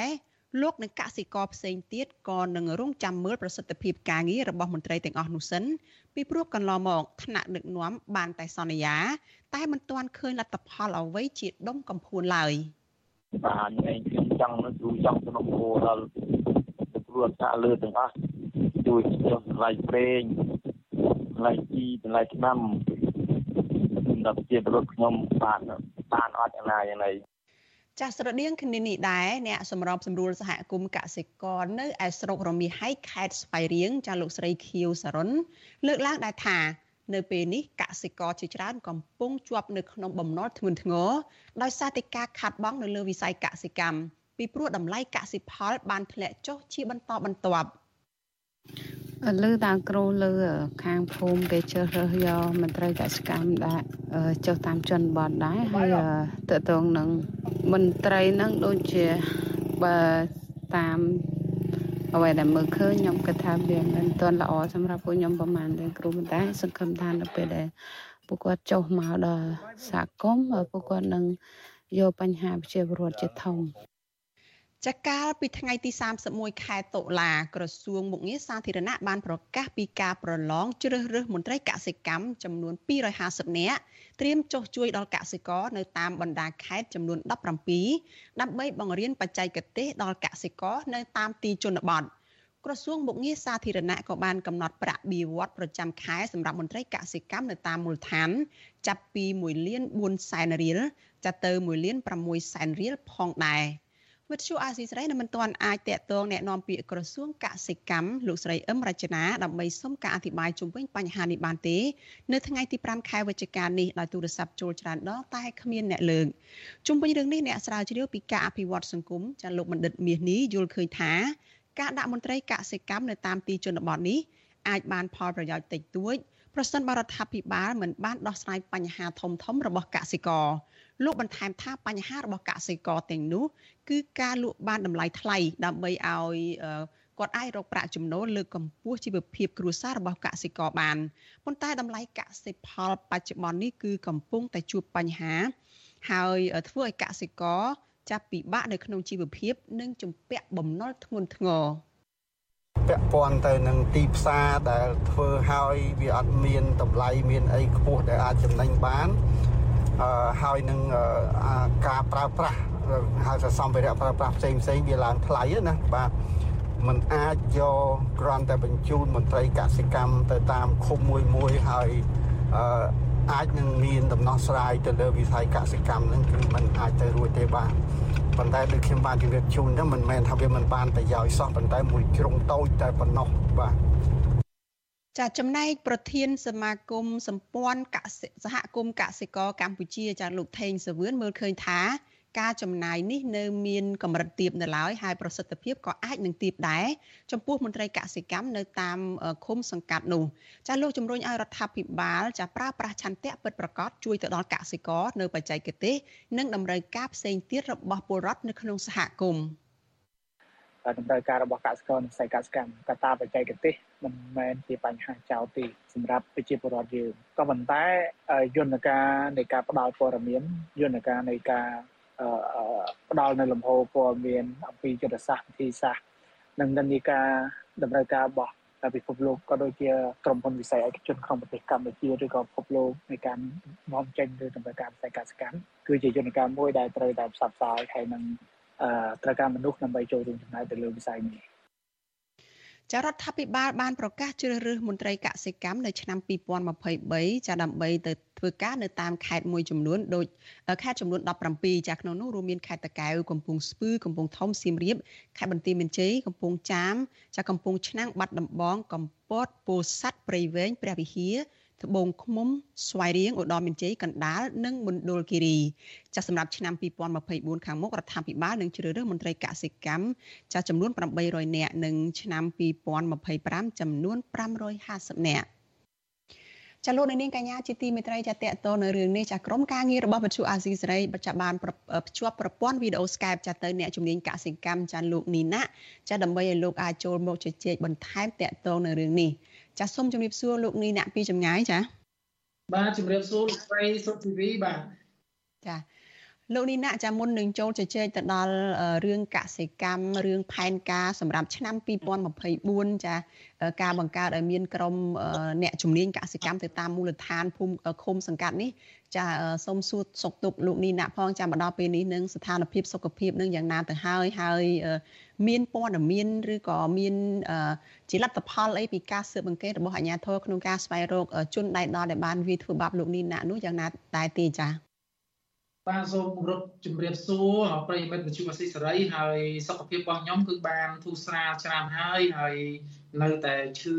លោកនិងកសិករផ្សេងទៀតក៏នឹងរងចាំមើលប្រសិទ្ធភាពការងាររបស់មន្ត្រីទាំងអស់នោះសិនពីព្រោះកន្លងមកថ្នាក់ដឹកនាំបានតែសន្យា តែមិនទាន់ឃើញលទ្ធផលអ្វីជាដុំកំភួនឡើយបាទឯងខ្ញុំចង់នឹងជួយចង់សំណួរដល់គ្រួសារលើទាំងអស់ជួយចុះតម្លៃប្រេងតម្លៃជីតម្លៃឆ្នាំ សម្រាប់ជាពលរដ្ឋខ្ញុំបានបានអត់យ៉ាងណាយ៉ាងណីចាស់ស្រដៀងគ្នានេះដែរអ្នកសម្របសម្រួលសហគមន៍កសិករនៅឯស្រុករមាសហៃខេត្តស្វាយរៀងចាលោកស្រីខៀវសរុនលើកឡើងដែរថានៅពេលនេះកសិករជាច្រើនកំពុងជាប់នៅក្នុងបំណុលធ្ងន់ធ្ងរដោយសារតែការខាត់បងនៅលើវិស័យកសិកម្មពីព្រោះតម្លៃកសិផលបានធ្លាក់ចុះជាបន្តបន្ទាប់ លើតាគ្រូលើខាងភូមិគេជ្រើសរើសយកមន្ត្រីកសិកម្មដាក់ចុះតាមជនបទដែរហើយតើតងនឹងមន្ត្រីនឹងដូចជាបើតាមអ្វីដែលមើលឃើញខ្ញុំគិតថាវាមិនទាន់ល្អសម្រាប់ពួកខ្ញុំប្រហែលទេគ្រូប៉ុន្តែសង្ឃឹមថានៅពេលដែលពួកគាត់ចុះមកដល់សហគមន៍ពួកគាត់នឹងយកបញ្ហាប្រជាពលរដ្ឋជាធំ ចាកាលពីថ្ងៃទី31ខែតុលាក្រសួងមុខងារសាធារណៈបានប្រកាសពីការប្រឡងជ្រើសរើសមន្ត្រីកសិកម្មចំនួន250នាក់ត្រៀមចុះជួយដល់កសិករនៅតាមបណ្ដាខេត្តចំនួន17ដើម្បីបង្រៀនបច្ចេកទេសដល់កសិករនៅតាមទីជនបទក្រសួងមុខងារសាធារណៈក៏បានកំណត់ប្រាក់បៀវត្សប្រចាំខែសម្រាប់មន្ត្រីកសិកម្មនៅតាមមូលដ្ឋាន ចាប់ពី1លាន4សែនរៀលចាប់ទៅ1លាន6សែនរៀលផងដែរ។ វិទ្យុអាស៊ីសេរីនៅមិនទាន់អាចតាក់ទងแนะនាំពាក្យក្រសួងកសិកម្មលោកស្រីអឹមរចនាដើម្បីសុំការអធិប្បាយជុំវិញបញ្ហានេះបានទេនៅថ្ងៃទី5ខែវិច្ឆិកានេះដោយទូរស័ព្ទចូលច្រើនដងតែគ្មានអ្នកលើកជុំវិញរឿងនេះអ្នកស្រាវជ្រាវពីការអភិវឌ្ឍសង្គមចាលោកបណ្ឌិតមាសនេះយល់ឃើញថាការដាក់មន្ត្រីកសិកម្មនៅតាមទីជនបទនេះអាចបានផលប្រយោជន៍តិចតួចប្រសិនបរដ្ឋាភិបាលមិនបានដោះស្រាយបញ្ហាធំធំរបស់កសិករ លោកបន្ថែមថាបញ្ហារបស់កសិករទាំងនោះគឺការលក់បានតម្លៃថ្លៃដើម្បីឲ្យគាត់អាចរកប្រាក់ចំណូលលើកកម្ពស់ជីវភាពគ្រួសាររបស់កសិករបានប៉ុន្តែតម្លៃកសិផលបច្ចុប្បន្ននេះគឺកំពុងតែជួបបញ្ហា ហើយធ្វើឲ្យកសិករចាប់ពិបាកនៅក្នុងជីវភាព និងជំពាក់បំណុលធ្ងន់ធ្ងរពាក់ព័ន្ធទៅនឹងទីផ្សារដែលធ្វើឲ្យវាអត់មានតម្លៃមានអីខ្ពស់ដែលអាចចំណេញបាន ហើយនឹងការប្រើប្រាស់ហៅថាសម្ភារៈប្រើប្រាស់ផ្សេងផ្សេងវាឡើងថ្លៃណាបាទมันអាចយកគ្រាន់តែបញ្ជូនមន្ត្រីកសិកម្មទៅតាមឃុំមួយមួយហើយអាចនឹងមានដំណោះស្រាយទៅលើវិស័យកសិកម្មហ្នឹងគឺมันអាចទៅរួចទេបាទប៉ុន្តែដូចខ្ញុំបានជម្រាបជូនហ្នឹងមិនមែនថាវាមិនបានប្រយោជន៍សោះប៉ុន្តែមួយជ្រុងតូចតែប៉ុណ្ណោះបាទ ចាចំណែកប្រធានសមាគមសម្ព័ន្ធកសិសហគមន៍កសិករកម្ពុជាចាលោកថេងសាវឿនមើលឃើញថាការចំណាយនេះនៅមានកម្រិតទាបនៅឡើយហើយប្រសិទ្ធភាពក៏អាចនឹងទាបដែរចំពោះមន្ត្រីកសិកម្មនៅតាមឃុំសង្កាត់នោះចាលោកជំរុញឲ្យរដ្ឋាភិបាលចាប្រើប្រាស់ឆន្ទៈពិតប្រាកដជួយទៅដល់កសិករនៅបច្ចេកទេសនិងតម្រូវការផ្សេងទៀតរបស់ពលរដ្ឋនៅក្នុងសហគមន៍ តម្រូវការរបស់កសិករនិងខ្សែកសិកម្មកត្តាបច្ចេកទេសមិនមែនជាបញ្ហាចោលទេសម្រាប់ប្រជាពលរដ្ឋយើងក៏ប៉ុន្តែយន្តការនៃការផ្ដល់ព័ត៌មានយន្តការនៃការផ្ដល់នៅលំហព័ត៌មានអំពីយុទ្ធសាស្ត្រវិធីសាស្ត្រនិងនិន្នាការតម្រូវការរបស់ពិភពលោកក៏ដូចជាក្រុមហ៊ុនវិស័យឯកជនក្នុងប្រទេសកម្ពុជាឬក៏ពិភពលោកនៃការនាំចេញឬតម្រូវការវិស័យកសិកម្មគឺជាយន្តការមួយដែលត្រូវតែផ្សព្វផ្សាយហើយនឹង ត្រូវការមនុស្សដើម្បីចូលរួមចំណែកទៅលើវិស័យនេះចារដ្ឋាភិបាលបានប្រកាសជ្រើសរើសមន្ត្រីកសិកម្មនៅឆ្នាំ2023ចាដើម្បីទៅធ្វើការនៅតាមខេត្តមួយចំនួនដូចខេត្តចំនួន17ចាក្នុងនោះរួមមានខេត្តតាកែវកំពង់ស្ពឺកំពង់ធំសៀមរាបខេត្តបន្ទាយមានជ័យកំពង់ចាមចាកំពង់ឆ្នាំងបាត់ដំបងកំពតពោធិ៍សាត់ព្រៃវែងព្រះវិហារ ត្បូងឃ្មុំស្វាយរៀងឧត្តរមានជ័យកណ្ដាលនិងមណ្ឌលគិរីចាស់សម្រាប់ឆ្នាំ2024ខាងមុខរដ្ឋាភិបាលនឹងជ្រើសរើសមន្ត្រីកសិកម្មចាស់ចំនួន800នាក់និងឆ្នាំ2025ចំនួន550នាក់ចាលោកនាងកញ្ញាជាទីមេត្រីចាតកតនៅរឿងនេះចាក្រុមការងាររបស់វិទ្យុអាស៊ីសេរីបច្ចុប្បន្នភ្ជាប់ប្រព័ន្ធវីដេអូ Skype ចាទៅអ្នកជំនាញកសិកម្មចាលោកនីណាចាដើម្បីឲ្យលោកអាចចូលមកជជែកបន្ថែមតកតនៅរឿងនេះ ចាសូមជម្រាបសួរលោកនីណាពីចម្ងាយចាបាទជម្រាបសួរលោកស្រីសុធីវីបាទចាលោកនីណាចាមុននឹងចូលជជែកទៅដល់រឿងកសិកម្មរឿងផែនការសម្រាប់ឆ្នាំ2024ចាការបង្កើតឲ្យមានក្រុមអ្នកជំនាញកសិកម្មទៅតាមមូលដ្ឋានភូមិឃុំសង្កាត់នេះចាសូមសួរសុខទុក្ខលោកនីណាផងចាំមកដល់ពេលនេះនឹងស្ថានភាពសុខភាពនឹងយ៉ាងណាទៅហើយហើយ មានព័ត៌មានឬក៏មានជាលទ្ធផលអីពីការស៊ើបអង្កេតរបស់អាជ្ញាធរក្នុងការស្វែងរកជនដែលដល់ដែលបានវាធ្វើបាបលោកនីណានោះយ៉ាងណាដែរទេចា៎បាទសូមគោរពជំរាបសួរប្រិយមិត្តវិទ្យុអស៊ីសេរីហើយសុខភាពរបស់ខ្ញុំគឺបានធូរស្រាលច្រើនហើយហើយនៅតែឈឺ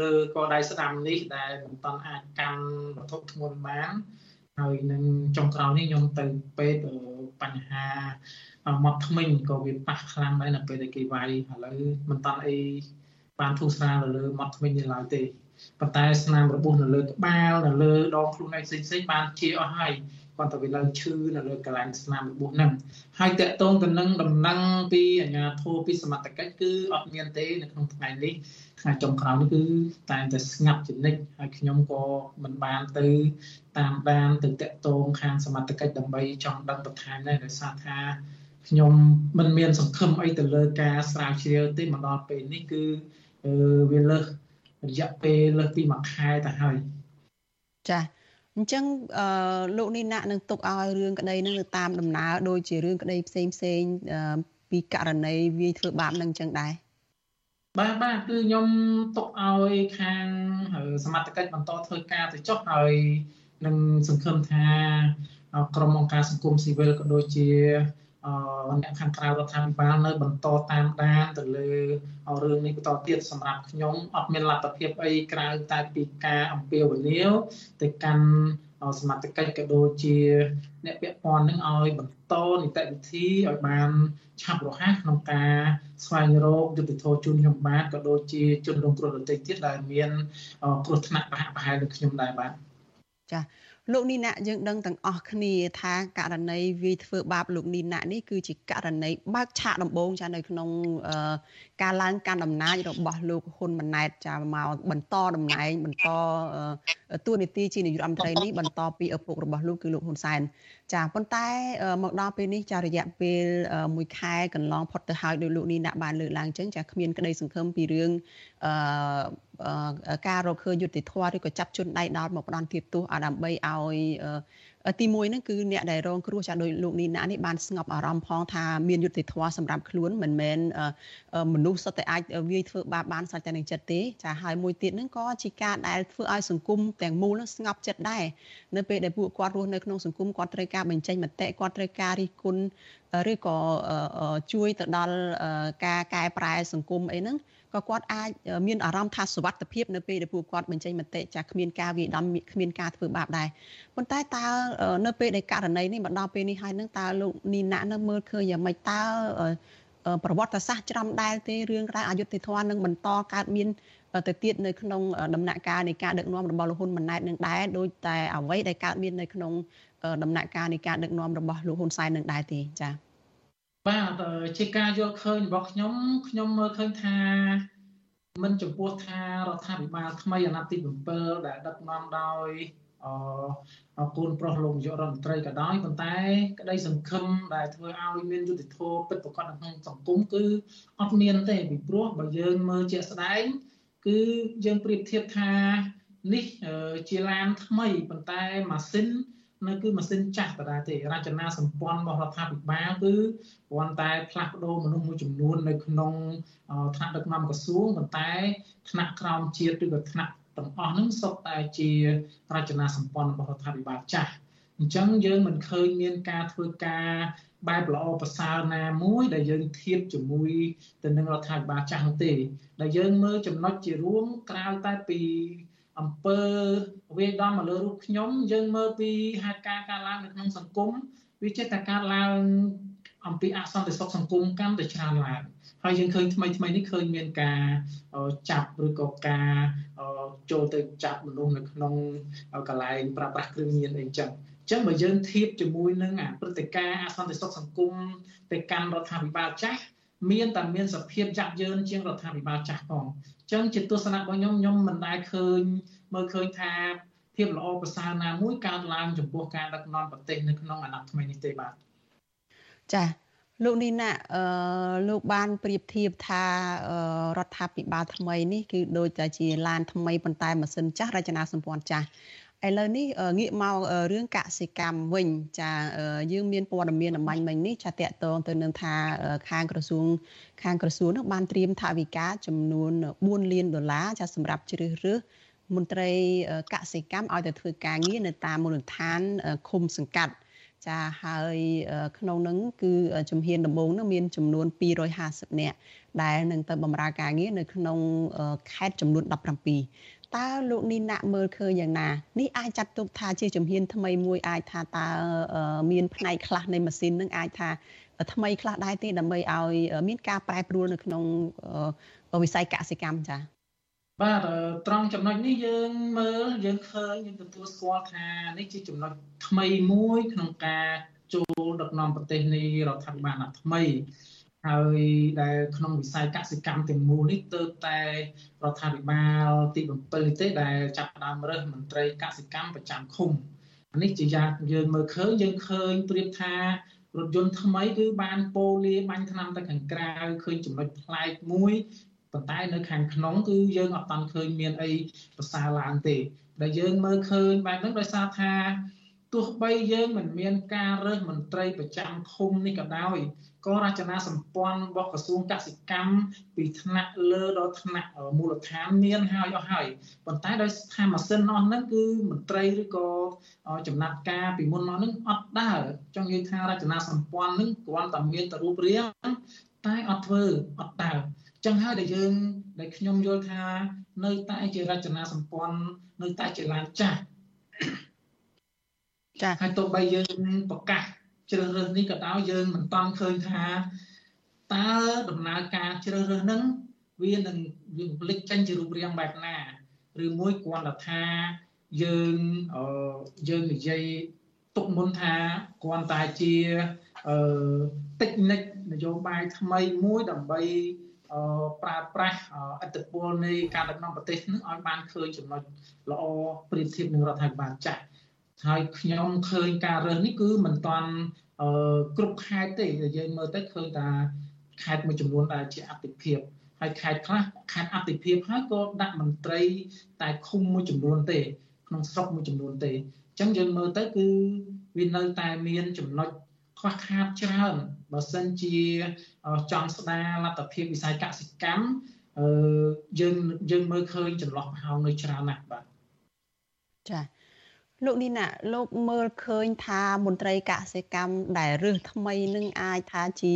លើកដៃស្ដាំនេះដែលមិនតាន់អាចកាន់វត្ថុធ្ងន់បានហើយនឹងចុងក្រោយនេះខ្ញុំទៅពេទ្យបញ្ហា មាត់ធ្មេញក៏វាប៉ះខ្លាំងដែរនៅពេលដែលគេវាយឥឡូវមិនតាន់អីបានធូរស្រាលនៅលើមាត់ធ្មេញនេះឡើយទេប៉ុន្តែស្នាមរបួសនៅលើក្បាលនៅលើដងខ្លួនឯងផ្សេងៗបានជាអស់ហើយគាត់ទៅវាឡើងឈឺនៅលើកន្លែងស្នាមរបួសហ្នឹងហើយតកតងទៅនឹងដំណឹងពីអាជ្ញាធរពីសមត្ថកិច្ចគឺអត់មានទេនៅក្នុងថ្ងៃនេះថ្ងៃចុងក្រោយនេះគឺតែតែស្ងាត់ជានិច្ចហើយខ្ញុំក៏មិនបានទៅតាមដានទៅតកតងខាងសមត្ថកិច្ចដើម្បីចង់ដឹងបន្ថែមដែរដោយសារថា ខ្ញុំមិនមានសង្ឃឹមអីទៅលើការស្រាវជ្រាវទេមកដល់ពេលនេះគឺវាលើសរយៈពេលលើសពី1ខែទៅហើយចា៎អញ្ចឹងអឺលោកនីណានឹងទុកឲ្យរឿងក្តីនឹងទៅតាមដំណើរដូចជារឿងក្តីផ្សេងផ្សេងពីករណីវាយធ្វើបាបនឹងអញ្ចឹងដែរបាទបាទគឺខ្ញុំទុកឲ្យខាងសមត្ថកិច្ចបន្តធ្វើការទៅចុះហើយនឹងសង្ឃឹមថាក្រុមអង្គការសង្គមស៊ីវិលក៏ដូចជា អ្នកខាងក្រៅរដ្ឋាភិបាលនៅបន្តតាមដានទៅលើរឿងនេះបន្តទៀតសម្រាប់ខ្ញុំអត់មានលទ្ធភាពអីក្រៅតែពីការអំពាវនាវទៅកាន់សមត្ថកិច្ចក៏ដូចជាអ្នកពាក់ព័ន្ធនឹងឲ្យបន្តនីតិវិធីឲ្យបានឆាប់រហ័សក្នុងការស្វែងរកយុទ្ធធម៌ជូនខ្ញុំបាទក៏ដូចជាជនរងគ្រោះដទៃទៀតដែលមានគ្រោះថ្នាក់ប្រហាក់ប្រហែលនឹងខ្ញុំដែរបាទចា៎ លោកនីណាយើងដឹងទាំងអស់គ្នាថាករណីវាយធ្វើបាបលោកនីណានេះគឺជាករណីបើកឆាកដំបូងចានៅក្នុង ការឡើងកាន់អំណាចរបស់លោកហ៊ុនម៉ាណែតចាមកបន្តតំណែងបន្តតួនាទីជានាយករដ្ឋមន្ត្រីនេះបន្តពីឪពុករបស់លោកគឺលោកហ៊ុនសែនចាប៉ុន្តែមកដល់ពេលនេះចារយៈពេល1ខែកន្លងផុតទៅហើយដោយលោកនីណាបានលើកឡើងចឹងចាគ្មានក្តីសង្ឃឹមពីរឿងអឺការរកឃើញយុត្តិធម៌ឬក៏ចាប់ជនដៃដល់មកផ្ដន់ទាបទោសដើម្បីឲ្យ ទី1ហ្នឹងគឺអ្នកដែលរងគ្រោះចាដោយលោកនីណានេះបានស្ងប់អារម្មណ៍ផងថាមានយុត្តិធម៌សម្រាប់ខ្លួនមិនមែនមនុស្សសុទ្ធតែអាចវាយធ្វើបាបបានសាច់តែនឹងចិត្តទេចាហើយមួយទៀតហ្នឹងក៏ជាការដែលធ្វើឲ្យសង្គមទាំងមូលហ្នឹងស្ងប់ចិត្តដែរនៅពេលដែលពួកគាត់រស់នៅក្នុងសង្គមគាត់ត្រូវការបញ្ចេញមតិគាត់ត្រូវការរិះគន់ឬក៏ជួយទៅដល់ការកែប្រែសង្គមអីហ្នឹង ក៏គាត់អាចមានអារម្មណ៍ថាសុវត្ថិភាពនៅពេលដែលពួកគាត់បញ្ចេញមតិចាស់គ្មានការវាយដំគ្មានការធ្វើបាបដែរប៉ុន្តែតើនៅពេលដែលករណីនេះមកដល់ពេលនេះហើយនឹងតើលោកនីណានៅមើលឃើញយ៉ាងម៉េចតើប្រវត្តិសាស្ត្រច្រំដែលទេរឿងរ៉ាវអយុត្តិធម៌នឹងបន្តកើតមានទៅទៀតនៅក្នុងដំណាក់កាលនៃការដឹកនាំរបស់លោកហ៊ុនម៉ាណែតនឹងដែរដោយតែអ្វីដែលកើតមាននៅក្នុងដំណាក់កាលនៃការដឹកនាំរបស់លោកហ៊ុនសែននឹងដែរទេចា៎ បាទជាការយល់ឃើញរបស់ខ្ញុំខ្ញុំមើលឃើញថាមិនចំពោះថារដ្ឋាភិបាលថ្មីអាណត្តិទី7ដែលដឹកនាំដោយអកូនប្រុសលោកនាយករដ្ឋមន្ត្រីក៏ដោយប៉ុន្តែក្តីសង្ឃឹមដែលធ្វើឲ្យមានយុទ្ធធម៌ពិតប្រាកដក្នុងសង្គមគឺអត់មានទេពីព្រោះបើយើងមើលជាក់ស្ដែងគឺយើងប្រៀបធៀបថានេះជាឡានថ្មីប៉ុន្តែម៉ាស៊ីន នៅគឺម៉ាស៊ីនចាស់ដដែលទេរចនាសម្ព័ន្ធរបស់រដ្ឋាភិបាលគឺគ្រាន់តែផ្លាស់ប្ដូរមនុស្សមួយចំនួននៅក្នុងថ្នាក់ដឹកនាំក្រសួងប៉ុន្តែថ្នាក់ក្រោមជាតិឬក៏ថ្នាក់ទាំងអស់ហ្នឹងសុទ្ធតែជារចនាសម្ព័ន្ធរបស់រដ្ឋាភិបាលចាស់អញ្ចឹងយើងមិនឃើញមានការធ្វើការបែបល្អប្រសើរណាមួយដែលយើងធៀបជាមួយទៅនឹងរដ្ឋាភិបាលចាស់នោះទេដែលយើងមើលចំណុចជារួមក្រៅតែពី អំពើវាយដំមកលើរូបខ្ញុំយើងមើលពីហេតុការណ៍កើតឡើងនៅក្នុងសង្គមវាចេះតែកើតឡើងអំពីអសន្តិសុខសង្គមកាន់តែច្រើនឡើងហើយយើងឃើញថ្មីថ្មីនេះឃើញមានការចាប់ឬក៏ការចូលទៅចាប់មនុស្សនៅក្នុងកន្លែងប្រើប្រាស់គ្រឿងញៀនអីចឹងអញ្ចឹងបើយើងធៀបជាមួយនឹងព្រឹត្តិការណ៍អសន្តិសុខសង្គមទៅកាន់រដ្ឋាភិបាលចាស់មានតែមានសភាពយ៉ាប់យ៉ឺនជាងរដ្ឋាភិបាលចាស់ផងអញ្ចឹងជាទស្សនៈរបស់ខ្ញុំខ្ញុំមិនដែលឃើញមើលឃើញថាភាពល្អប្រសើរណាមួយកើតឡើងចំពោះការដឹកនាំប្រទេសនៅក្នុងអាណត្តិថ្មីនេះទេបាទចាលោកនីណាអឺលោកបានប្រៀបធៀបថារដ្ឋាភិបាលថ្មីនេះគឺដូចតែជាឡានថ្មីប៉ុន្តែម៉ាស៊ីនចាស់រចនាសម្ព័ន្ធចាស់ ឥឡូវនេះងាកមករឿងកសិកម្មវិញចាយើងមានព័ត៌មានអំបញ្ញមិញនេះចាតកតងទៅនឹងថាខាងក្រសួងខាងក្រសួងនោះបានត្រៀមថវិកាចំនួន4លានដុល្លារចាសម្រាប់ជ្រើសរើសមន្ត្រីកសិកម្មឲ្យទៅធ្វើការងារនៅតាមមូលដ្ឋានឃុំសង្កាត់ចាហើយក្នុងនឹងគឺជំហានដំបូងនឹងមានចំនួន250នាក់ដែលនឹងទៅបម្រើការងារនៅក្នុងខេត្តចំនួន17 តើលោកនីណាក់មើលឃើញយ៉ាងណានេះអាចចាត់ទុកថាជាជំហានថ្មីមួយអាចថាតើមានផ្នែកខ្លះនៃម៉ាស៊ីននឹងអាចថាថ្មីខ្លះដែរទេដើម្បីឲ្យមានការប្រែប្រួលនៅក្នុងវិស័យកសិកម្មចា៎បាទត្រង់ចំណុចនេះយើងមើលយើងឃើញយើងទទួលស្គាល់ថានេះជាចំណុចថ្មីមួយក្នុងការចូលដឹកនាំប្រទេសនៃរដ្ឋាភិបាលថ្មី ហើយដែលក្នុងវិស័យកសិកម្មទាំងមូលនេះទើបតែរដ្ឋាភិបាលទី7នេះទេដែលចាប់ផ្ដើមរើសមន្ត្រីកសិកម្មប្រចាំឃុំនេះជាយ៉ាងយើងមើលឃើញយើងឃើញប្រៀបថារថយន្តថ្មីគឺបានពោលាបាញ់ថ្នាំទៅខាងក្រៅឃើញចំណុចប្លែកមួយប៉ុន្តែនៅខាងក្នុងគឺយើងអត់តាន់ឃើញមានអីប្រសើរឡើងទេដែលយើងមើលឃើញបែបហ្នឹងដោយសារថាទោះបីយើងមិនមានការរើសមន្ត្រីប្រចាំឃុំនេះក៏ដោយ ក៏រចនាសម្ព័ន្ធរបស់ក្រសួងកសិកម្មពីថ្នាក់លើដល់ថ្នាក់មូលដ្ឋានមានហើយអស់ហើយប៉ុន្តែដោយថាម៉ាស៊ីនអស់ហ្នឹងគឺមន្ត្រីឬក៏ចំណាត់ការពីមុនមកហ្នឹងអត់ដើរចង់និយាយថារចនាសម្ព័ន្ធហ្នឹងគ្រាន់តែមានតែរូបរាងតែអត់ធ្វើអត់ដើរចឹងហើយដែលយើងដែលខ្ញុំយល់ថានៅតែជារចនាសម្ព័ន្ធនៅតែជាឡានចាស់ចាហើយទោះបីយើងប្រកាស ជ្រើសរើសនេះក៏ដោយយើងមិនតន់ឃើញថាតើដំណើរការជ្រើសរើសហ្នឹងវានឹងវាផ្លិចចេញជារូបរាងបែបណាឬមួយគ្រាន់តែថាយើងអឺយើងនិយាយទុកមុនថាគ្រាន់តែជាអឺតិចនិចនយោបាយថ្មីមួយដើម្បីប្រើប្រាស់អត្តពលនៃការដឹកនាំប្រទេសនឹងឲ្យបានឃើញចំណុចល្អប្រៀបធៀបនឹងរដ្ឋាភិបាលចាស់ ហើយខ្ញុំឃើញការរើសនេះគឺមិនតាន់គ្រប់ខេត្តទេដែលយើងមើលទៅឃើញថាខេត្តមួយចំនួនដែលជាអតិភិបហើយខេត្តខ្លះខេត្តអតិភិបហើយក៏ដាក់មន្ត្រី តែឃុំមួយចំនួនទេ ក្នុងស្រុកមួយចំនួនទេអអញ្ចឹងយើងមើលទៅគឺវានៅតែមានចំណុចខ្វះខាតច្រើនបើសិនជាចង់ស្ដារលទ្ធភាពវិស័យកសិកម្មអឺយើងយើងមើលឃើញចន្លោះប្រហោងនៅច្រើនណាស់បាទចា លោកនេះណាលោកមើលឃើញថាមន្ត្រីកសិកម្មដែលរើសថ្មីនឹងអាចថាជា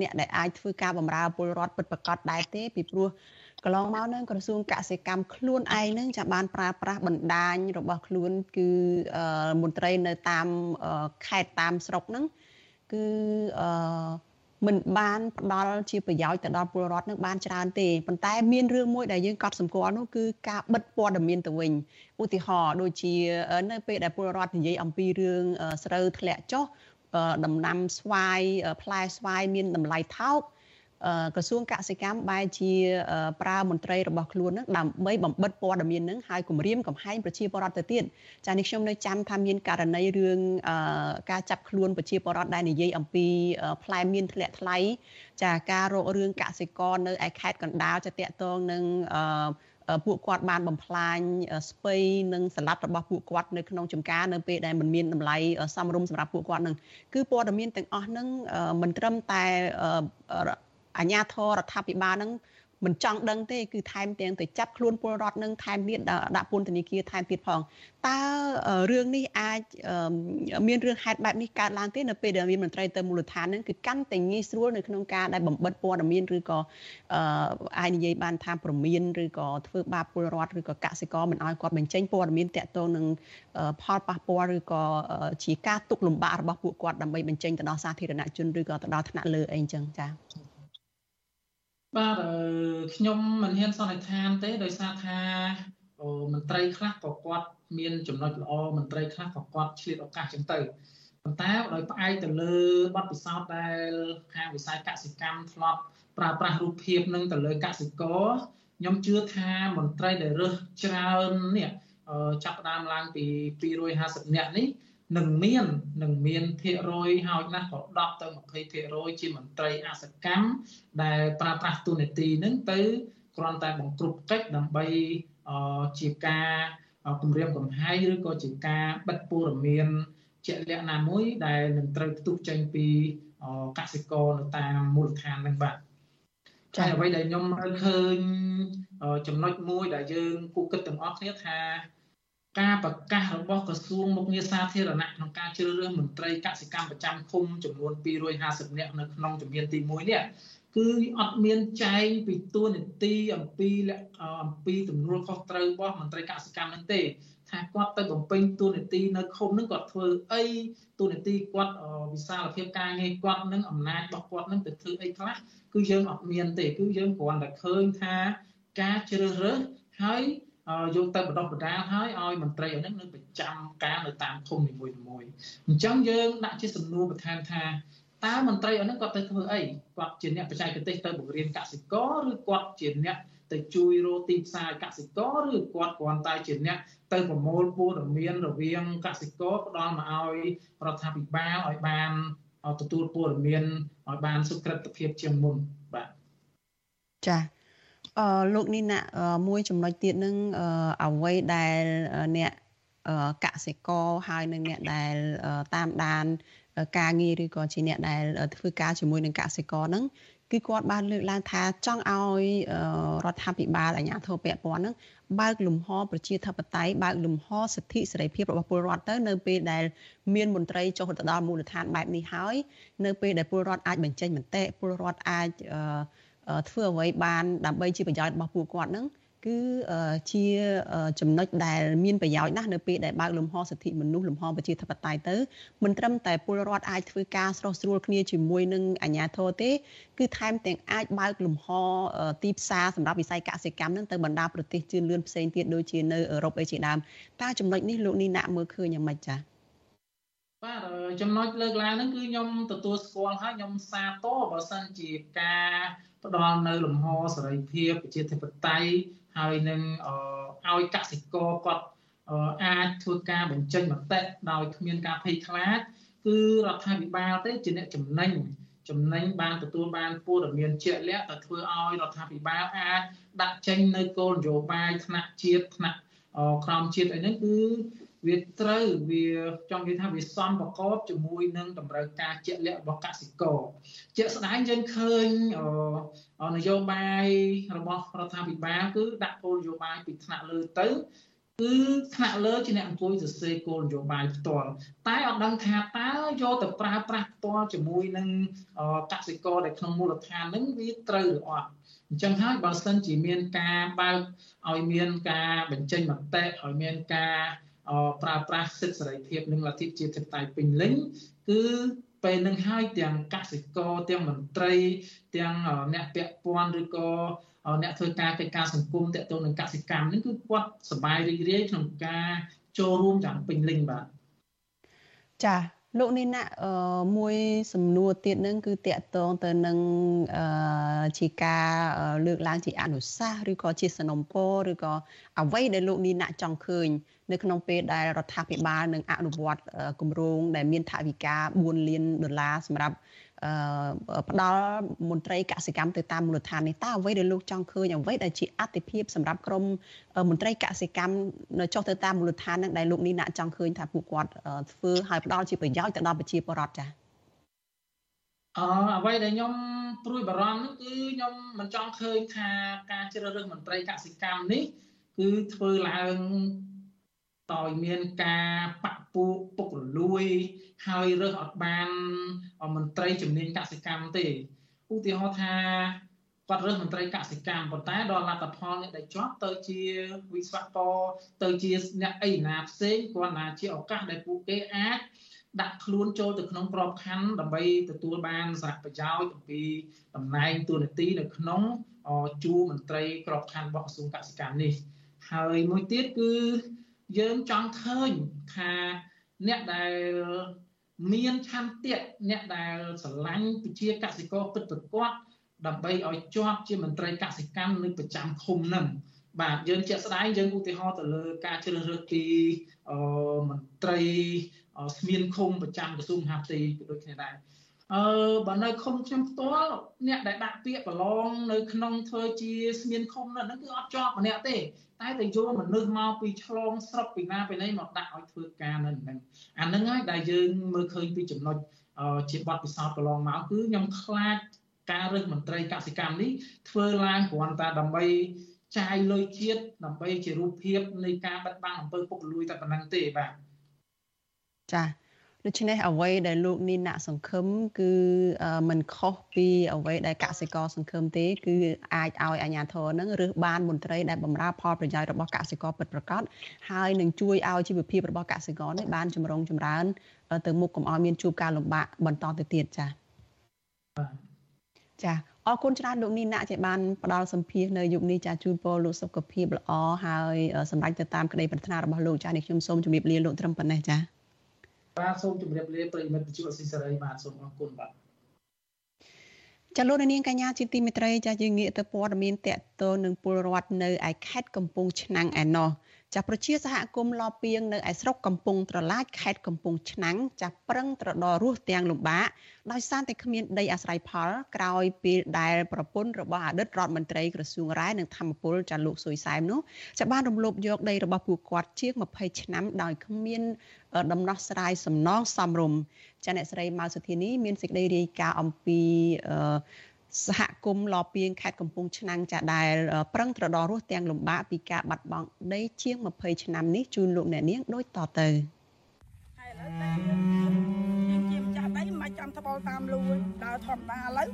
អ្នកដែលអាចធ្វើការបម្រើពលរដ្ឋពិតប្រាកដដែរទេពីព្រោះកន្លងមកនឹងក្រសួងកសិកម្មខ្លួនឯងនឹងចាំបានប្រើប្រាស់បណ្ដាញរបស់ខ្លួនគឺមន្ត្រីនៅតាមខេត្តតាមស្រុកហ្នឹងគឺអឺ មិនបានផ្ដល់ជាប្រយោជន៍ទៅដល់ពលរដ្ឋនឹងបានច្រើនទេប៉ុន្តែមានរឿងមួយដែលយើងកត់សម្គាល់នោះគឺការបិទព័ត៌មានទៅវិញឧទាហរណ៍ដូចជានៅពេលដែលពលរដ្ឋនិយាយអំពីរឿងស្រូវធ្លាក់ចុះដំណាំស្វាយផ្លែស្វាយមានតម្លៃថោក ក្រសួងកសិកម្មបែរជាប្រើមន្ត្រីរបស់ខ្លួននឹងដើម្បីបំបិតព័ត៌មាននឹងហើយគម្រាមកំហែងប្រជាពលរដ្ឋទៅទៀតចានេះខ្ញុំនៅចាំថាមានករណីរឿងការចាប់ខ្លួនប្រជាពលរដ្ឋដែលនិយាយអំពីផ្លែមៀនធ្លាក់ថ្លៃចាការរករឿងកសិករនៅឯខេត្តកណ្ដាលចាតកតងនឹងពួកគាត់បានបំផ្លាញស្ពៃនិងសន្លឹករបស់ពួកគាត់នៅក្នុងចំការនៅពេលដែលมันមានតម្លៃសមរម្យសម្រាប់ពួកគាត់នឹងគឺព័ត៌មានទាំងអស់នឹងមិនត្រឹមតែ អាជ្ញាធររដ្ឋាភិបាលនឹងមិនចង់ដឹងទេគឺថែមទាំងទៅចាប់ខ្លួនពលរដ្ឋនឹងថែមទៀតដាក់ពន្ធនាគារថែមទៀតផងតើរឿងនេះអាចមានរឿងហេតុបែបនេះកើតឡើងទេនៅពេលដែលមានមន្ត្រីទៅមូលដ្ឋាននឹងគឺកាន់តែងាយស្រួលនៅក្នុងការដែលបំបិតព័ត៌មានឬក៏អាចនិយាយបានថាប្រមានឬក៏ធ្វើបាបពលរដ្ឋឬក៏កសិករមិនឲ្យគាត់បញ្ចេញព័ត៌មានតាក់ទងនឹងផលប៉ះពាល់ឬក៏ជាការទុកលំបាករបស់ពួកគាត់ដើម្បីបញ្ចេញទៅដល់សាធារណជនឬក៏ទៅដល់ថ្នាក់លើអីអញ្ចឹងចា៎ បាទខ្ញុំមិនហ៊ានសន្និដ្ឋានទេដោយសារថាមន្ត្រីខ្លះក៏គាត់មានចំណុចល្អមន្ត្រីខ្លះក៏គាត់ឆ្លៀតឱកាសចឹងទៅប៉ុន្តែដោយផ្អែកទៅលើបទពិសោធន៍ដែលខាងវិស័យកសិកម្មធ្លាប់ប្រើប្រាស់រូបភាពនឹងទៅលើកសិករខ្ញុំជឿថាមន្ត្រីដែលរើសច្រើននេះចាប់ផ្ដើមឡើងពី250នាក់នេះ នឹងមាននឹងមានភាគរយហើយណាស់ក៏10ទៅ20%ជាមន្ត្រីអសកម្មដែលប្រើប្រាស់ទូនាទីនឹងទៅគ្រាន់តែបង្ក្រប់កិច្ចដើម្បីជាការគម្រាមកំហែងឬក៏ជាការបិទព័ត៌មានជាក់លាក់ណាមួយដែលនឹងត្រូវផ្ទុះចេញពីកសិករនៅតាមមូលដ្ឋាននឹងបាទចា៎អ្វីដែលខ្ញុំមើលឃើញចំណុចមួយដែលយើងគូគិតទាំងអស់គ្នាថា ការប្រកាសរបស់ក្រសួងមុខងារសាធារណៈក្នុងការជ្រើសរើសមន្ត្រីកសិកម្មប្រចាំឃុំចំនួន250នាក់នៅក្នុងជំហានទី1នេះគឺអត់មានចែងពីទួនាទីអំពីអំពីទំនួលខុសត្រូវរបស់មន្ត្រីកសិកម្មនឹងទេថាគាត់ទៅបំពេញទួនាទីនៅឃុំនឹងគាត់ធ្វើអីទួនាទីគាត់វិសាលភាពការងារគាត់នឹងអំណាចរបស់គាត់នឹងទៅធ្វើអីខ្លះគឺយើងអត់មានទេគឺយើងគ្រាន់តែឃើញថាការជ្រើសរើសហើយ យកទៅបណ្ដោះបណ្ដាលហើយឲ្យមន្ត្រីហ្នឹងនៅប្រចាំការនៅតាមឃុំនីមួយៗអញ្ចឹងយើងដាក់ជាសំណួរបន្ថែមថាតើមន្ត្រីហ្នឹងគាត់ទៅធ្វើអីគាត់ជាអ្នកបច្ចេកទេសទៅបង្រៀនកសិករឬគាត់ជាអ្នកទៅជួយរកទីផ្សារកសិករឬគាត់គ្រាន់តែជាអ្នកទៅប្រមូលព័ត៌មានរវាងកសិករផ្ដល់មកឲ្យរដ្ឋាភិបាលឲ្យបានទទួលព័ត៌មានឲ្យបានសុក្រិតភាពជាងមុនបាទចា៎អឺ លោកនេះណាមួយចំណុចទៀតនឹងអ្វីដែលអ្នកកសិករហើយនឹងអ្នកដែលតាមដាន ការងារឬក៏ជាអ្នកដែលធ្វើការជាមួយនឹងកសិករហ្នឹងគឺគាត់បានលើកឡើងថាចង់ឲ្យរដ្ឋាភិបាលអាជ្ញាធរពាក់ព័ន្ធហ្នឹងបើកលំហប្រជាធិបតេយ្យបើកលំហសិទ្ធិសេរីភាពរបស់ពលរដ្ឋទៅនៅពេលដែលមានមន្ត្រីចុះទៅដល់មូលដ្ឋានបែបនេះហើយនៅពេលដែលពលរដ្ឋអាចបញ្ចេញមតិពលរដ្ឋអាចអឺ ធ្វើអ្វីបានដើម្បីជាប្រយោជន៍របស់ពួកគាត់ហ្នឹងគឺជាចំណុចដែលមានប្រយោជន៍ណាស់នៅពេលដែលបើកលំហសិទ្ធិមនុស្សលំហប្រជាធិបតេយ្យទៅមិនត្រឹមតែពលរដ្ឋអាចធ្វើការស្រោះស្រួលគ្នាជាមួយនឹងអាជ្ញាធរទេគឺថែមទាំងអាចបើកលំហទីផ្សារសម្រាប់វិស័យកសិកម្មនឹងទៅបណ្ដាប្រទេសជឿនលឿនផ្សេងទៀតដូចជានៅអឺរ៉ុបអីជាដើមតើចំណុចនេះលោកនេះណាក់មើលឃើញយ៉ាងម៉េចចា៎បាទចំណុចលើកឡើងហ្នឹងគឺខ្ញុំទទួលស្គាល់ហើយខ្ញុំសាទរបើសិនជាការ ផ្ដល់នៅលំហសេរីភាពប្រជាធិបតេយ្យហើយនឹងឲ្យកសិករគាត់អាចធ្វើការបញ្ចេញមតិដោយគ្មានការភ័យខ្លាចគឺរដ្ឋាភិបាលទេជាអ្នកចំណេញចំណេញបានទទួលបានព័ត៌មានជាក់លាក់ទៅធ្វើឲ្យរដ្ឋាភិបាលអាចដាក់ចេញនៅគោលនយោបាយថ្នាក់ជាតិថ្នាក់ ក្រមជាតិអីហ្នឹងគឺវាត្រូវវាចង់និយាយថាវាសំប្រកបជាមួយនឹងតម្រូវការជាក់លាក់របស់កសិករជាក់ស្ដែងយើងឃើញនយោបាយរបស់រដ្ឋាភិបាលគឺដាក់គោលនយោបាយពីថ្នាក់លើទៅគឺថ្នាក់លើជាអ្នកអង្គុយសរសេរគោលនយោបាយផ្ទាល់តែអត់ដឹងថាតើយកទៅប្រើប្រាស់ផ្ទាល់ជាមួយនឹងកសិករដែលក្នុងមូលដ្ឋានហ្នឹងវាត្រូវឬអត់ អញ្ចឹងហើយបើសិនជាមានការបើកឲ្យមានការបញ្ចេញមតិឲ្យមានការប្រើប្រាស់សិទ្ធិសេរីភាពនិងលទ្ធិជាធិបតេយ្យពេញលេញគឺពេលនឹងហើយទាំងកសិករទាំងមន្ត្រីទាំងអ្នកពាក់ព័ន្ធឬក៏អ្នកធ្វើការកិច្ចការសង្គមតទៅនឹងកសិកម្មនេះគឺគាត់សប្បាយរីករាយក្នុងការចូលរួមយ៉ាងពេញលេញបាទចា លោកនេះណាមួយសំណួរទៀតនឹងគឺតកតងទៅនឹងជាការលើកឡើងជាអនុសាសន៍ឬក៏ជាសនំពរឬក៏អ្វីដែលលោកនេះណាចង់ឃើញនៅក្នុងពេលដែលរដ្ឋាភិបាលនឹងអនុវត្តគម្រោងដែលមានថវិកា4លានដុល្លារសម្រាប់ ផ្ដល់មន្ត្រីកសិកម្មទៅតាមមូលដ្ឋាននេះតើអ្វីដែលលោកចង់ឃើញអ្វីដែលជាអតិភិបសម្រាប់ក្រមមន្ត្រីកសិកម្មនៅចុះទៅតាមមូលដ្ឋាននឹងដែលលោកនេះណាចង់ឃើញថាពួកគាត់ធ្វើឲ្យផ្ដល់ជាប្រយោជន៍ទៅដល់ប្រជាពលរដ្ឋចា៎អឺអ្វីដែលខ្ញុំព្រួយបារម្ភនោះគឺខ្ញុំមិនចង់ឃើញថាការជ្រើសរើសមន្ត្រីកសិកម្មនេះគឺធ្វើឡើង ដោយមានការបាក់ពួកពុករលួយ ហើយរើសអត់បានមន្ត្រីជំនាញកសិកម្មទេឧទាហរណ៍ថាគាត់រើសមន្ត្រីកសិកម្មប៉ុន្តែដល់លទ្ធផលអ្នកដែលជាប់ទៅជាវិស្វករទៅជាអ្នកអីណាផ្សេងគាត់ណាជាឱកាសដែលពួកគេអាចដាក់ខ្លួនចូលទៅក្នុងក្របខ័ណ្ឌដើម្បីទទួលបានសារៈប្រយោជន៍អំពីតំណែងទូនាទីនៅក្នុងជួរមន្ត្រីក្របខ័ណ្ឌរបស់ក្រសួងកសិកម្មនេះហើយមួយទៀតគឺ យើងចង់ឃើញថាអ្នកដែលមានឆន្ទៈអ្នកដែលស្រឡាញ់ប្រជាកសិករពិតប្រាកដដើម្បីឲ្យជាប់ជាមន្ត្រីកសិកម្មនៅប្រចាំឃុំនឹងបាទយើងជាក់ស្ដែងយើងឧទាហរណ៍ទៅលើការជ្រើសរើសពីមន្ត្រីស្មានឃុំប្រចាំក្រសួងមហាផ្ទៃដូចគ្នាដែរអឺបើនៅឃុំខ្ញុំផ្ទាល់អ្នកដែលដាក់ពាក្យប្រឡងនៅក្នុងធ្វើជាស្មានឃុំនោះគឺអត់ជាប់ម្នាក់ទេ តែតែយកមនុស្សមកពីឆ្លងស្រុកពីណាពីណីមកដាក់ឲ្យធ្វើការនៅហ្នឹងអាហ្នឹងហើយដែលយើងមើលឃើញពីចំណុចជាបទពិសោធន៍កន្លងមកគឺខ្ញុំខ្លាចការរើសមន្ត្រីកសិកម្មនេះធ្វើឡើងគ្រាន់តែដើម្បីចាយលុយជាតិដើម្បីជារូបភាពនៃការបិទបាំងអំពើពុករលួយតែប៉ុណ្ណឹងទេបាទចា៎ ដូច្នេះអ្វីដែលលោកនីណាក់សង្ឃឹមគឺมันខុសពីអ្វីដែលកសិករសង្ឃឹមទេ គឺអាចឲ្យអាជ្ញាធរនឹងរើសបានមន្ត្រីដែលបម្រើផលប្រយោជន៍របស់កសិករពិតប្រាកដហើយនឹងជួយឲ្យជីវភាពរបស់កសិករនេះបានចម្រុងចម្រើន ទៅមុខកុំឲ្យមានជួបការលំបាកបន្តទៅទៀតចា៎ចាអរគុណច្រើនលោកនីណាក់ជាបានផ្ដល់សម្ភារនៅយុគនេះចាជូនពរលោកសុខភាពល្អហើយសម្រាប់ទៅតាមក្តីប្រាថ្នារបស់លោកចានេះខ្ញុំសូមជម្រាបលាលោកត្រឹមប៉ុណ្ណេះចា បាទសូមជម្រាបលាប្រិយមិត្តវិទ្យុអស៊ីសេរីបាទសូមអរគុណបាទចាលោកនាងកញ្ញាជាទីមេត្រីចាយើងងាកទៅព័ត៌មានតកតលនឹងពលរដ្ឋនៅឯខេត្តកំពង់ឆ្នាំងឯណោះ ចាប្រជាសហគមន៍លពៀងនៅឯស្រុកកំពង់ត្រឡាចខេត្តកំពង់ឆ្នាំងចាប្រឹងត្រដររស់ទាំងលំបាកដោយសារតែគ្មានដីអាស្រ័យផលក្រោយពេលដែលប្រពន្ធរបស់អតីតរដ្ឋមន្ត្រីក្រសួងរ៉ែនិងធម្មពលចាលោកសុយសែមនោះចាបានរំលោភយកដីរបស់ពួកគាត់ជាង20ឆ្នាំដោយគ្មានដំណោះស្រាយសំណងសមរម្យចាអ្នកស្រីម៉ៅសុធានីមានសេចក្តីរាយការណ៍អំពី សហគមន៍លពៀងខេត្តកំពង់ឆ្នាំងចាដែល ប្រឹងត្រដររស់ទាំងលំបាកពីការបាត់បង់ដីជាង20ឆ្នាំនេះជូនលោកអ្នកនាងដូចតទៅហើយឥឡូវតែយើងជាម្ចាស់ដីមិនចាំត្បល់តាមលូដើរធម្មតាឥឡូវ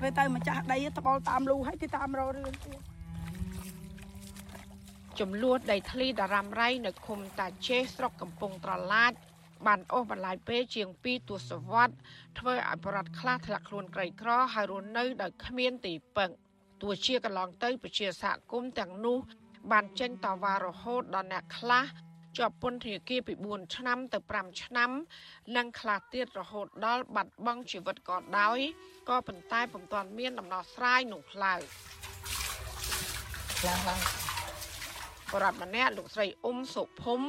ពេលទៅម្ចាស់ដីត្បល់តាមលូហើយគេតាមរករឿងទៀតចំនួនដីធ្លីតារ៉ាំរៃនៅឃុំតាជេស្រុកកំពង់ត្រឡាច បានអូសបន្លាយពេលជាង2ទសវត្សរ៍ធ្វើឲ្យប្រដ្ឋខ្លះធ្លាក់ខ្លួនក្រីក្រហើយរស់នៅដោយគ្មានទីពឹងទោះជាកន្លងទៅប្រជាសហគមន៍ទាំងនោះ បានចេញតវ៉ារហូតដល់អ្នកខ្លះជាប់ពន្ធនាគារពី4ឆ្នាំទៅ5ឆ្នាំ និងខ្លះទៀតរហូតដល់បាត់បង់ជីវិតក៏ដោយក៏ប៉ុន្តែពុំទាន់មានដំណោះស្រាយនោះឡើយឡើងឡើងបរដ្ឋម្នាក់លោកស្រីអ៊ុំសុភុំ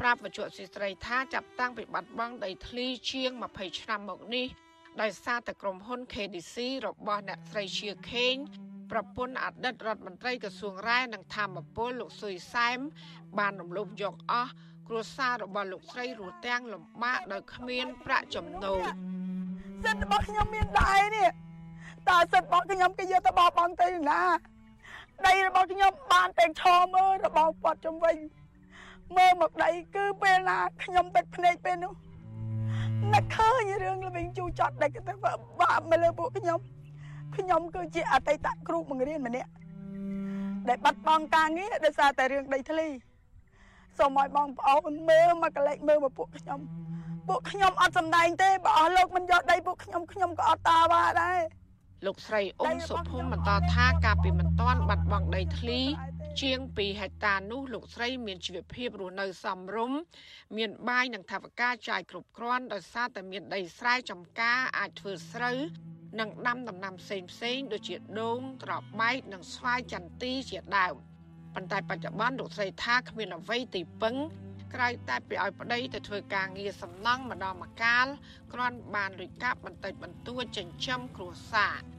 ប្រាប់វិជ្ជាស៊ីស្រីថាចាប់តាំងពីបាត់បង់ដីធ្លីជាង20ឆ្នាំមកនេះដោយសារតែក្រុមហ៊ុន KDC របស់អ្នកស្រីជាខេងប្រពន្ធអតីតរដ្ឋមន្ត្រីក្រសួងរ៉ែនិងធម្មពលលោកស៊ុយសែមបានរំលោភយកអស់គ្រួសាររបស់លោកស្រីរស់ទាំងលំបាកដោយគ្មានប្រាក់ចំណូលសិទ្ធិរបស់ខ្ញុំមានដែរនេះតើសិទ្ធិរបស់ខ្ញុំគេយកទៅបោះបង់ទៅណាដីរបស់ខ្ញុំបានតែឈរមើលរបស់គាត់ជំវិញ មើលមកដីគឺពេលណាខ្ញុំទឹកភ្នែកពេលនោះនឹកឃើញរឿងល្វីងជូចត់ដែលទៅបាបមកលើពួកខ្ញុំខ្ញុំគឺជាអតីតគ្រូបង្រៀនម្នាក់ដែលបាត់បង់ការងារដោយសារតែរឿងដីធ្លីសូមឲ្យបងប្អូនមើលមកកលេចមើលមកពួកខ្ញុំពួកខ្ញុំអត់សំដែងទេបើអស់លោកមិនយកដីពួកខ្ញុំខ្ញុំក៏អត់តាវ៉ាដែរលោកស្រីអ៊ុំសុភុមបន្តថាការពីមិនតាន់បាត់បង់ដីធ្លី ជាង2ហិកតានោះលោកស្រីមានជីវភាពរស់នៅសមរម្យមានបាយនិងថវិកាចាយគ្រប់គ្រាន់ដោយសារតែមានដីស្រែចម្ការអាចធ្វើស្រូវនិងដាំដំណាំផ្សេងផ្សេងដូចជាដូងត្របែកនិងស្វាយចន្ទីជាដើមប៉ុន្តែបច្ចុប្បន្នលោកស្រីថាគ្មានអ្វីទីពឹងក្រៅតែពីឲ្យប្តីទៅធ្វើការងារសំណង់ម្ដងម្កាលគ្រាន់បានលុយកាប់បន្តិចបន្តួចចិញ្ចឹមគ្រួសារ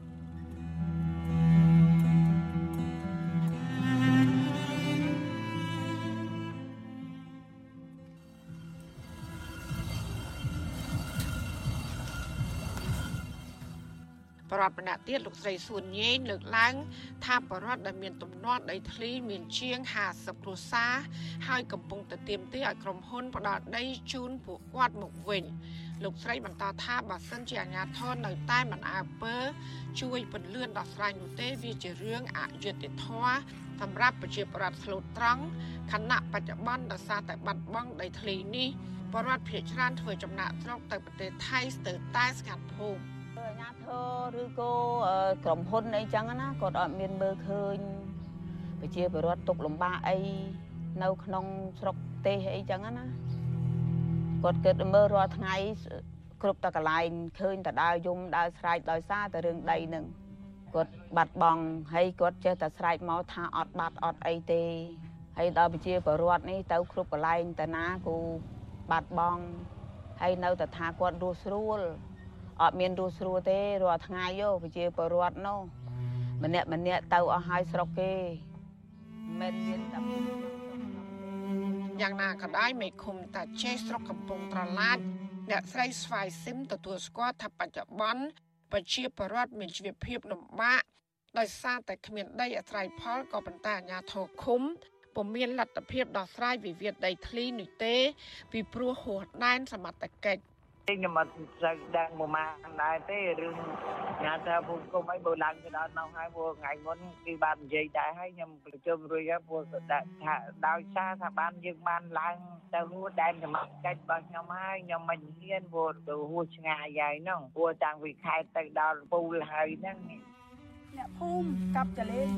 ប្រដ្ឋម្នាក់ទៀតលោកស្រីសួនញេងលើកឡើងថាបរដ្ឋដែលមានទំនាស់ដីធ្លីមានជាង50គ្រួសារហើយកំពុងតែទាមទារឲ្យក្រុមហ៊ុនផ្ដល់ដីជូនពួកគាត់មកវិញលោកស្រីបន្តថាបើសិនជាអាជ្ញាធរនៅតែមិនអើពើជួយពន្លឿនដោះស្រាយនោះទេវាជារឿងអយុត្តិធម៌ សម្រាប់ប្រជាប្រដ្ឋស្លូតត្រង់ខណៈបច្ចុប្បន្នដោយសារតែបាត់បង់ដីធ្លីនេះបរដ្ឋភៀសច្រើនធ្វើចំណាក់ស្រុកទៅប្រទេសថៃស្ទើរតែស្ងាត់ភូមិអាញាធរឬក៏ក្រុមហ៊ុនអីចឹងណាគាត់អត់មានមើលឃើញប្រជាពលរដ្ឋទុកលំបាកអីនៅក្នុងស្រុកទេសអីចឹងណាគាត់គិតមើលរាល់ថ្ងៃគ្រប់តកន្លែងឃើញតដើរយំដើរស្រែកដោយសារតែរឿងដីនឹង គាត់បាត់បង់ហើយគាត់ចេះតែស្រែកមកថាអត់បាត់អត់អីទេហើយដល់ប្រជាពលរដ្ឋនេះទៅគ្រប់កន្លែងតាណាគូបាត់បង់ហើយនៅតែថាគាត់រស់ស្រួលអត់មានរស់ស្រួលទេរាល់ថ្ងៃយោប្រជាពលរដ្ឋនោះម្នាក់ម្នាក់ទៅអស់ហើយស្រុកគេមិនមានតែយ៉ាងណាក៏ដោយមេឃុំតាចេះស្រុកកំពង់ត្រឡាចអ្នកស្រីស្វាយស៊ីមទទួលស្គាល់ថាបច្ចុប្បន្ន ប្រជាពលរដ្ឋមានជីវភាពលំបាកដោយសារតែគ្មានដីអាស្រ័យផលក៏ប៉ុន្តែអាជ្ញាធរឃុំពុំមានលទ្ធភាពដោះស្រាយវិវាទដីធ្លីនោះទេ ពីព្រោះហួសដែនសមត្ថកិច្ច ខ្ញុំអត់សូវដឹងមួយម៉ានដែរទេរឿងញ៉ាថាពួកគុំអីបើឡើងទៅដល់នោះហើយពួកថ្ងៃមុនគឺបាននិយាយដែរហើយខ្ញុំប្រជុំរួចហើយពួកដាក់ថាដោយសារថាបានយើងបានឡើងទៅហួដែនសមត្ថកិច្ចរបស់ខ្ញុំហើយខ្ញុំមិនហ៊ានពួកទៅហួឆ្ងាយហើយហ្នឹងពួកតាំងពីខេត្តទៅដល់ពូលហើយហ្នឹងអ្នកភូមិកាប់ចលេង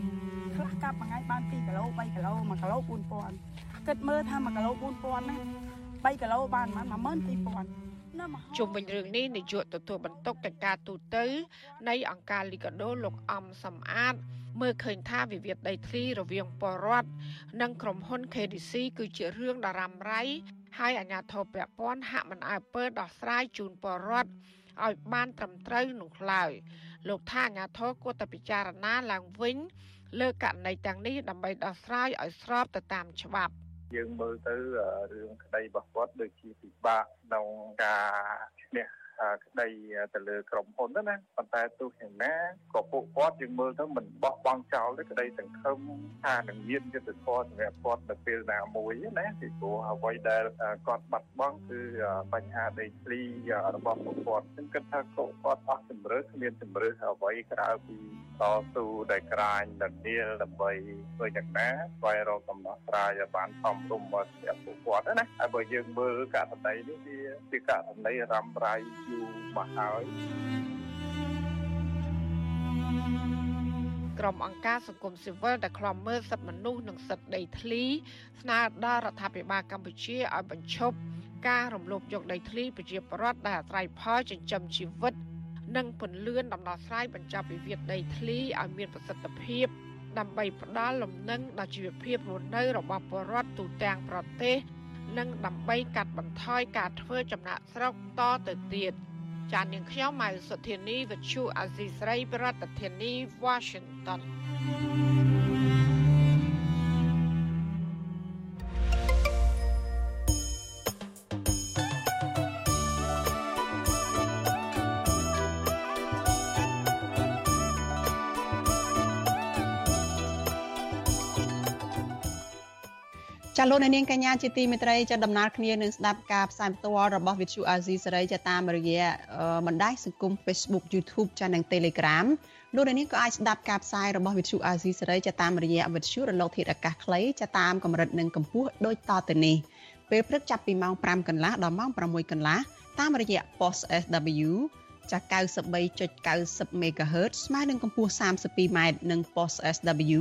ខ្លះកាប់មួយថ្ងៃបាន2គីឡូ3គីឡូ1គីឡូ4000គិតមើលថា1គីឡូ4000ណា3គីឡូបានប្រហែល12000 ជុំវិញរឿងនេះនាយកទទួលបន្ទុកកិច្ចការទូតនៃអង្គការលីកាដូលោកអំសំអាត មើលឃើញថាវិវាទដីធ្លីរវាងបរដ្ឋនិងក្រុមហ៊ុន KDC គឺជារឿងដ៏រ៉ាំរ៉ៃហើយអាជ្ញាធរពាក់ព័ន្ធហាក់មិនអើពើដោះស្រាយជូនបរដ្ឋឲ្យបានត្រឹមត្រូវនោះឡើយលោកថាអាជ្ញាធរគួរតែពិចារណាឡើងវិញលើករណីទាំងនេះដើម្បីដោះស្រាយឲ្យស្របទៅតាមច្បាប់ យើងមើលទៅរឿងក្តីរបស់គាត់ដូចជាពិបាកក្នុងការឈ្នះ ក្តីទៅលើក្រុមហ៊ុនទៅណាប៉ុន្តែទោះយ៉ាងណាក៏ពួកគាត់យើងមើលទៅមិនបោះបង់ចោលទេក្តីសង្ឃឹមថានឹងមានយុទ្ធធម៌សម្រាប់គាត់នៅពេលណាមួយណាពីព្រោះអ្វីដែលគាត់បាត់បង់គឺបញ្ហាដីធ្លីរបស់ពួកគាត់ខ្ញុំគិតថាគាត់អស់ជំរឿគ្មានជំរឿអ្វីក្រៅពីតស៊ូដែលក្រាញដណ្ដៀលដើម្បីធ្វើយ៉ាងណាស្វែងរកដំណោះស្រាយឲ្យបានសមរម្យមកសម្រាប់ពួកគាត់ណាហើយបើយើងមើលករណីនេះវាជាករណីរ៉ាំរ៉ៃយូរមកហើយក្រុមអង្គការសង្គមស៊ីវិលដែលខ្លំមើលសិទ្ធិមនុស្សនិងសិទ្ធិដីធ្លីស្នើដល់រដ្ឋាភិបាលកម្ពុជាឲ្យបញ្ឈប់ការរំលោភយកដីធ្លីប្រជាពលរដ្ឋដែលអាស្រ័យផលចិញ្ចឹមជីវិត និងពន្លឿនដំណោះស្រាយបញ្ចប់វិវាទដីធ្លីឲ្យមានប្រសិទ្ធភាពដើម្បីផ្ដល់លំនឹងដល់ជីវភាពរស់នៅរបស់ពលរដ្ឋទូទាំងប្រទេស និងដើម្បីកាត់បន្ថយការធ្វើចំណាក់ស្រុកតទៅទៀតចាននាងខ្ញុំម៉ៅសុធានីវិទ្យុអាស៊ីស្រីប្រធានាធិបតី Washington ចាលោកនាងកញ្ញាជាទីមេត្រីចាដំណើរគ្នានឹងស្ដាប់ការផ្សាយផ្ទាល់របស់ Vithu Azizi សេរីចាតាមរយៈបណ្ដាញសង្គម Facebook YouTube ចានិង Telegram លោកនាងក៏អាចស្ដាប់ការផ្សាយរបស់ Vithu Azizi សេរីចាតាមរយៈវិទ្យុរលកធាតុអាកាសខ្លីចាតាមកម្រិតនិងកម្ពស់ដូចតទៅនេះពេលព្រឹកចាប់ពីម៉ោង5កន្លះដល់ម៉ោង6កន្លះតាមរយៈ post SW ចា93.90 MHz ស្មើនឹងកម្ពស់ 32m និង post SW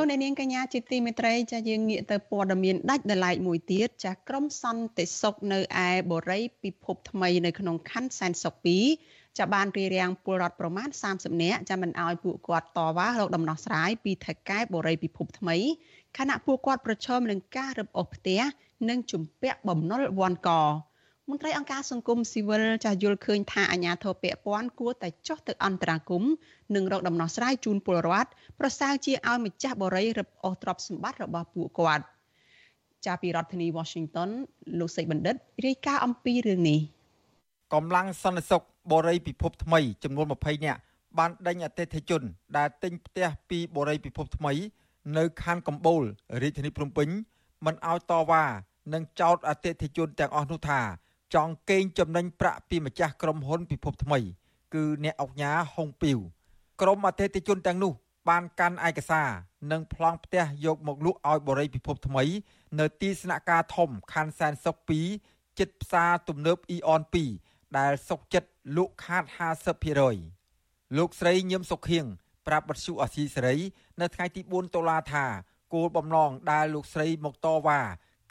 លោកអ្នកនាងកញ្ញាជាទីមេត្រីចាយើងងាកទៅព័ត៌មានដាច់ដライមួយទៀតចាក្រមសន្តិសុខនៅឯបូរីពិភពថ្មីនៅក្នុងខណ្ឌសែនសុខ2ចាបានរៀបរៀងពលរដ្ឋប្រមាណ30នាក់ចាមិនអោយពួកគាត់តវ៉ារកដំណោះស្រាយពីថៅកែបូរីពិភពថ្មីខណៈពួកគាត់ប្រឈមនឹងការរឹបអូសផ្ទះនិងជំពាក់បំណុលវាន់ក មន្ត្រីអង្គការសង្គមស៊ីវិលចាស់យល់ឃើញថាអាញាធរពពាន់គួរតែចុះទៅអន្តរាគមនិងរកដំណោះស្រាយជូនពលរដ្ឋប្រសើរជាឲ្យម្ចាស់បរិយរឹបអូសទ្រព្យសម្បត្តិរបស់ពួកគាត់ចាពីរដ្ឋធានី Washington លោកសេកបណ្ឌិតរាយការណ៍អំពីរឿងនេះកម្លាំងសន្តិសុខបរិយពិភពថ្មីចំនួន20នាក់បានដេញអតិថិជន ដែលទិញផ្ទះពីបរិយពិភពថ្មី នៅខណ្ឌកំបូលរាជធានីភ្នំពេញមិនឲ្យតវ៉ានិងចោទអតិថិជនទាំងអស់នោះថា ចង់កេងចំណេញប្រាក់ពីម្ចាស់ក្រុមហ៊ុនពិភពថ្មី គឺអ្នកអុកញ៉ាហុងពីវក្រុមអតិថិជនទាំងនោះ បានកាន់ឯកសារនិងប្លង់ផ្ទះយកមកលក់ឲ្យបរិយពិភពថ្មី នៅទីស្នាក់ការធំខណ្ឌសែនសុខ2ចិត្តផ្សារទំនើបអ៊ីអន2ដែលសុកចិត្តលក់ខាត50%លោកស្រីញឹមសុខៀងប្រាប់បទសុអសីសេរី នៅថ្ងៃទី4តុលាថាគោលបំណងដែលលោកស្រីមកតវ៉ា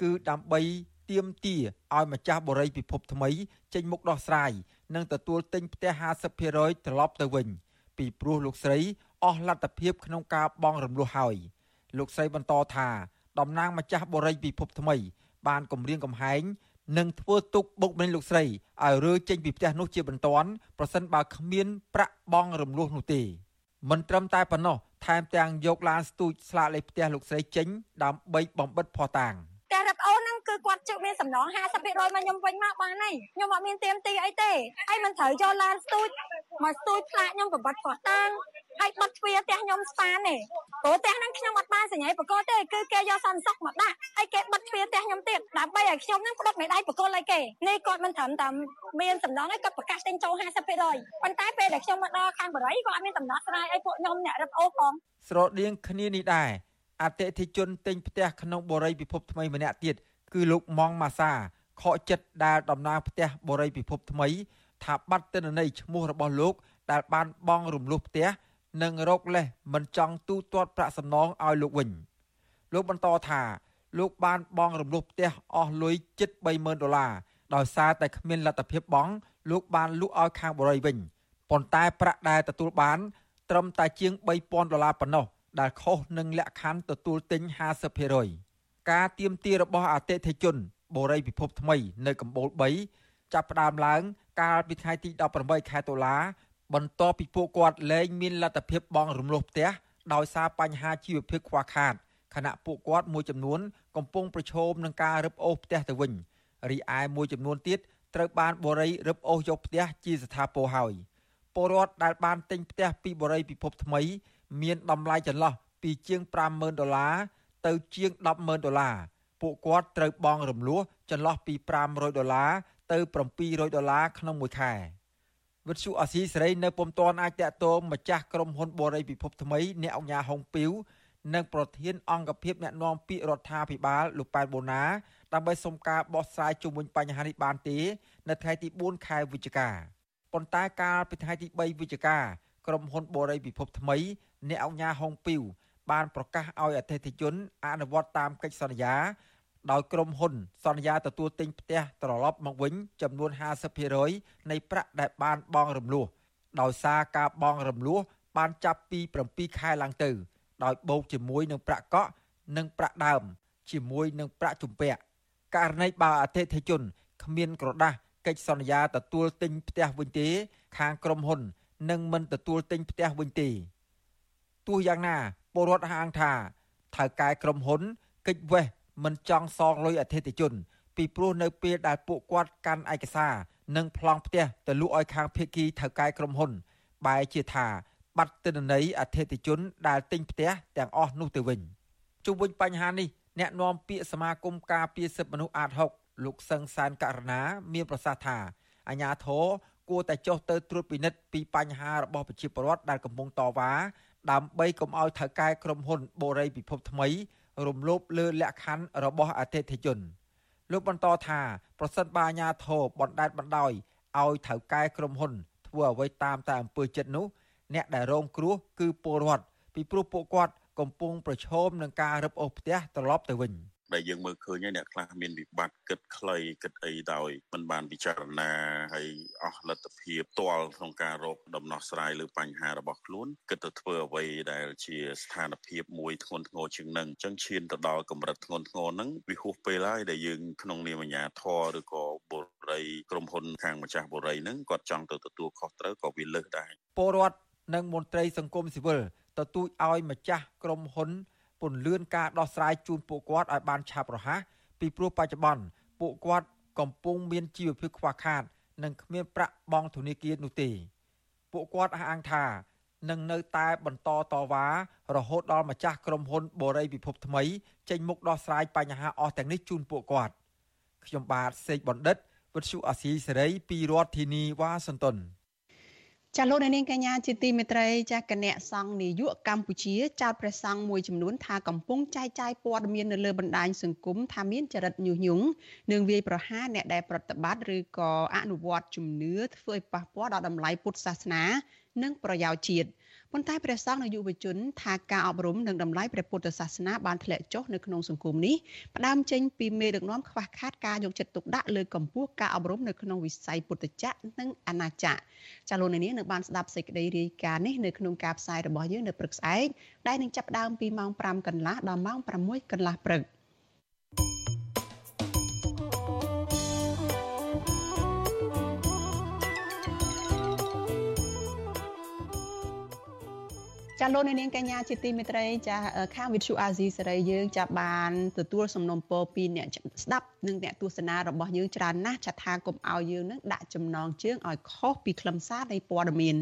គឺដើម្បី ទៀមទាឲ្យម្ចាស់បរិយពិភពថ្មីចេញមុខដោះស្រាយនិងទទួលទិញផ្ទះ50%ត្រឡប់ទៅវិញពីព្រោះលោកស្រីអស់លទ្ធភាពក្នុងការបង់រំលោះហើយលោកស្រីបន្តថាតំណាងម្ចាស់បរិយពិភពថ្មី បានគម្រាមកំហែងនិងធ្វើទុកបុកម្នេញលោកស្រីឲ្យរើចេញពីផ្ទះនោះជាបន្ទាន់ប្រសិនបើគ្មានប្រាក់បង់រំលោះនោះទេមិនត្រឹមតែប៉ុណ្ណោះថែមទាំងយកឡានស្ទូចស្លាកលេខផ្ទះលោកស្រីចេញដើម្បីបំបិតភ័ស្តុតាង។ផ្ទះរឹបអូន ហ្នឹងគឺគាត់ជិះមានសំណង50%មកខ្ញុំវិញមកបានហើយខ្ញុំអត់មានទៀមទីអីទេហើយមិនត្រូវយកឡានស្ទូចមកស្ទូចផ្លាកខ្ញុំប្រវត្តិផោះតាងហើយបិទទ្វារផ្ទះខ្ញុំស្ប៉ានទេព្រោះផ្ទះហ្នឹងខ្ញុំអត់បានសញ្ញាបកលទេគឺគេយកសន្តិសុខមកដាក់ហើយគេបិទទ្វារផ្ទះខ្ញុំទៀតដើម្បីឲ្យខ្ញុំហ្នឹងផ្ដុតមេដៃបកលឲ្យគេនេះគាត់មិនត្រឹមតែមានសំណងឯងគាត់ប្រកាសទិញចូល50%ប៉ុន្តែពេលដែលខ្ញុំមកដល់ខាងបរិយគាត់អត់មានដំណោះស្រាយឲ្យពួកខ្ញុំអ្នករឹបអូសផងស្រដៀងគ្នានេះដែរអតិថិជនទិញផ្ទះក្នុងបរិយពិភពថ្មីម្នាក់ទៀត គឺលោកម៉ងម៉ាសាខកចិត្តដែលតំណាងផ្ទះបរិយពិភពថ្មី ថាបាត់ទិន្នន័យឈ្មោះរបស់លោក ដែលបានបង់រំលោះផ្ទះនិងរកលេសមិនចង់ទូទាត់ប្រាក់សំណងឲ្យលោកវិញលោកបន្តថាលោកបានបង់រំលោះផ្ទះអស់លុយជិត30000ដុល្លារដោយសារតែគ្មានលទ្ធភាពបង់លោកបានលក់ឲ្យខាងបរិយវិញប៉ុន្តែប្រាក់ដែលទទួលបាន ត្រឹមតែជាង3000ដុល្លារប៉ុណ្ណោះដែលខុសនឹងលក្ខខណ្ឌទទួលទិញ50% ការទៀមទារបស់អតិថិជនបូរីពិភពថ្មី នៅកម្ពូល3ចាប់ផ្ដើមឡើង កាលពីថ្ងៃទី18ខែតុលា បន្ទាប់ពីពួកគាត់លែងមានលទ្ធភាពបង់រំលោះផ្ទះដោយសារបញ្ហាជីវភាពខ្វះខាតខណៈពួកគាត់មួយចំនួនកំពុងប្រឈមនឹងការរឹបអូសផ្ទះទៅវិញរីឯមួយចំនួនទៀតត្រូវបានបរិយរឹបអូសយកផ្ទះជាស្ថាពរហើយពលរដ្ឋដែលបានទិញផ្ទះពីបរិយពិភពថ្មី មានតម្លៃចន្លោះពីជាង50000ដុល្លារ ទៅជាង100,000ដុល្លារពួកគាត់ត្រូវបង់រំលោះចន្លោះពី500ដុល្លារទៅ700ដុល្លារក្នុងមួយខែវិទ្យុអាស៊ីសេរីនៅពុំទាន់អាចតាក់ទងម្ចាស់ក្រុមហ៊ុនបូរីពិភពថ្មីអ្នកអង្គការហុងពីវនិងប្រធានអង្គភិបអ្នកណែនាំពាក្យរដ្ឋាភិបាលលោកប៉ែនបូណាដើម្បីសុំការបោះស្រាយជុំវិញបញ្ហានេះបានទេនៅថ្ងៃទី4ខែវិច្ឆិកាប៉ុន្តែកាលពីថ្ងៃទី3វិច្ឆិកាក្រុមហ៊ុនបូរីពិភពថ្មីអ្នកអង្គការហុងពីវ បានប្រកាសឲ្យអតិថិជនអនុវត្តតាមកិច្ចសន្យា ដោយក្រុមហ៊ុន សន្យាទទួលទិញផ្ទះត្រឡប់មកវិញ ចំនួន50%នៃប្រាក់ដែលបានបង់រំលោះដោយសារការបង់រំលោះបានចាប់ពី7ខែឡើងទៅ ដោយបូកជាមួយនឹងប្រាក់កក់និងប្រាក់ដើម ជាមួយនឹងប្រាក់ជំពាក់ករណីបើអតិថិជនគ្មានក្រដាស់កិច្ចសន្យាទទួលទិញផ្ទះវិញទេ ខាងក្រុមហ៊ុននឹងមិនទទួលទិញផ្ទះវិញទេទោះយ៉ាងណា ពលរដ្ឋហាងថាថៅកែក្រុមហ៊ុនកិច្ចវេះមិនចង់សងលុយអតិថិជន ពីព្រោះនៅពេលដែលពួកគាត់កាន់ឯកសារនិងប្លង់ផ្ទះទៅលក់ឲ្យខាងភៀកីថៅកែក្រុមហ៊ុន បែរជាថាបាត់ទិន្នន័យអតិថិជនដែលទិញផ្ទះទាំងអស់នោះទៅវិញជុំវិញបញ្ហានេះអ្នកនាំពាក្យសមាគមការពារសិទ្ធិមនុស្សអាត6លោកសឹងសានករណាមានប្រសាសន៍ថាអាញាធរគួរតែចុះទៅត្រួតពិនិត្យពីបញ្ហារបស់ប្រជាពលរដ្ឋដែលកំពុងតវ៉ា ដើម្បីកុំឲ្យថៅកែក្រុមហ៊ុនបូរីពិភពថ្មី រំលោភលើលក្ខខណ្ឌរបស់អតិថិជនលោកបន្តថាប្រសិនបើអាញាធរបណ្ដេតបណ្ដោយឲ្យថៅកែក្រុមហ៊ុន ធ្វើអ្វីតាមតែអំពើចិត្តនោះ អ្នកដែលរងគ្រោះគឺពលរដ្ឋពីព្រោះពួកគាត់កំពុងប្រឈមនឹងការរឹបអូសផ្ទះត្រឡប់ទៅវិញ។ ដែលយើងមើលឃើញហើយអ្នកខ្លះមានវិបត្តិគិតខ្លីគិតអីដោយមិនបានពិចារណាហើយអស់លទ្ធភាពផ្ទាល់ក្នុងការរកដំណោះស្រាយលើបញ្ហារបស់ខ្លួនគិតទៅធ្វើអ្វីដែលជាស្ថានភាពមួយធ្ងន់ធ្ងរជាងនឹងអញ្ចឹងឈានទៅដល់កម្រិតធ្ងន់ធ្ងរហ្នឹងវាហួសពេលហើយដែលយើងក្នុងនាមអាជ្ញាធរឬក៏បុរីក្រុមហ៊ុនខាងម្ចាស់បុរីហ្នឹងគាត់ចង់ទៅទទួលខុសត្រូវក៏វាលើសដែរពលរដ្ឋនិងមន្ត្រីសង្គមស៊ីវិលទទូចឲ្យម្ចាស់ក្រុមហ៊ុន ពន្លឿនការដោះស្រាយជូនពួកគាត់ឲ្យបានឆាប់រហ័សពីព្រោះបច្ចុប្បន្នពួកគាត់កំពុងមានជីវភាពខ្វះខាត និងគ្មានប្រាក់បង់ធនាគារនោះទេពួកគាត់អះអាងថានឹងនៅតែបន្តតវ៉ារហូតដល់ម្ចាស់ក្រុមហ៊ុនបូរីពិភពថ្មីចេញមុខដោះស្រាយបញ្ហាអស់ទាំងនេះជូនពួកគាត់ខ្ញុំបាទសេកបណ្ឌិតវិទ្យុអាស៊ីសេរីពីរដ្ឋធានីវ៉ាស៊ីនតោន ចាលោកនាងកញ្ញាជាទីមេត្រីចាគណៈសង្ឃនាយកកម្ពុជាចោទព្រះសង្ឃមួយចំនួនថាកំពុងចែកចាយព័ត៌មាននៅលើបណ្ដាញសង្គមថាមានចរិតញុះញង់និងវាយប្រហារអ្នកដែលប្រតិបត្តិឬក៏អនុវត្តជំនឿធ្វើឲ្យប៉ះពាល់ដល់តម្លៃពុទ្ធសាសនា និងប្រយោជន៍ជាតិ ប៉ុន្តែព្រះសង្ឃនិងយុវជនថាការអប់រំនិងតម្លៃព្រះពុទ្ធសាសនាបានធ្លាក់ចុះនៅក្នុងសង្គមនេះផ្ដើមចេញពីមេដឹកនាំខ្វះខាតការយកចិត្តទុកដាក់លើកម្ពស់ការអប់រំនៅក្នុងវិស័យពុទ្ធចក្រនិងអាណាចក្រចាលោកនាងនឹងបានស្ដាប់សេចក្តីរាយការណ៍នេះនៅក្នុងការផ្សាយរបស់យើងនៅព្រឹកស្អែកដែលនឹងចាប់ផ្ដើមពីម៉ោង5កន្លះដល់ម៉ោង6កន្លះព្រឹក។ ចាលោកនាងកញ្ញាជាទីមេត្រីចាខាងវិទ្យុអាស៊ីសេរីយើងចាប់បានទទួលសំណូមពរពីអ្នកស្ដាប់និងអ្នកទស្សនារបស់យើងច្រើនណាស់ចាថាកុំឲ្យយើងនឹងដាក់ចំណងជើងឲ្យខុសពីខ្លឹមសារនៃព័ត៌មាន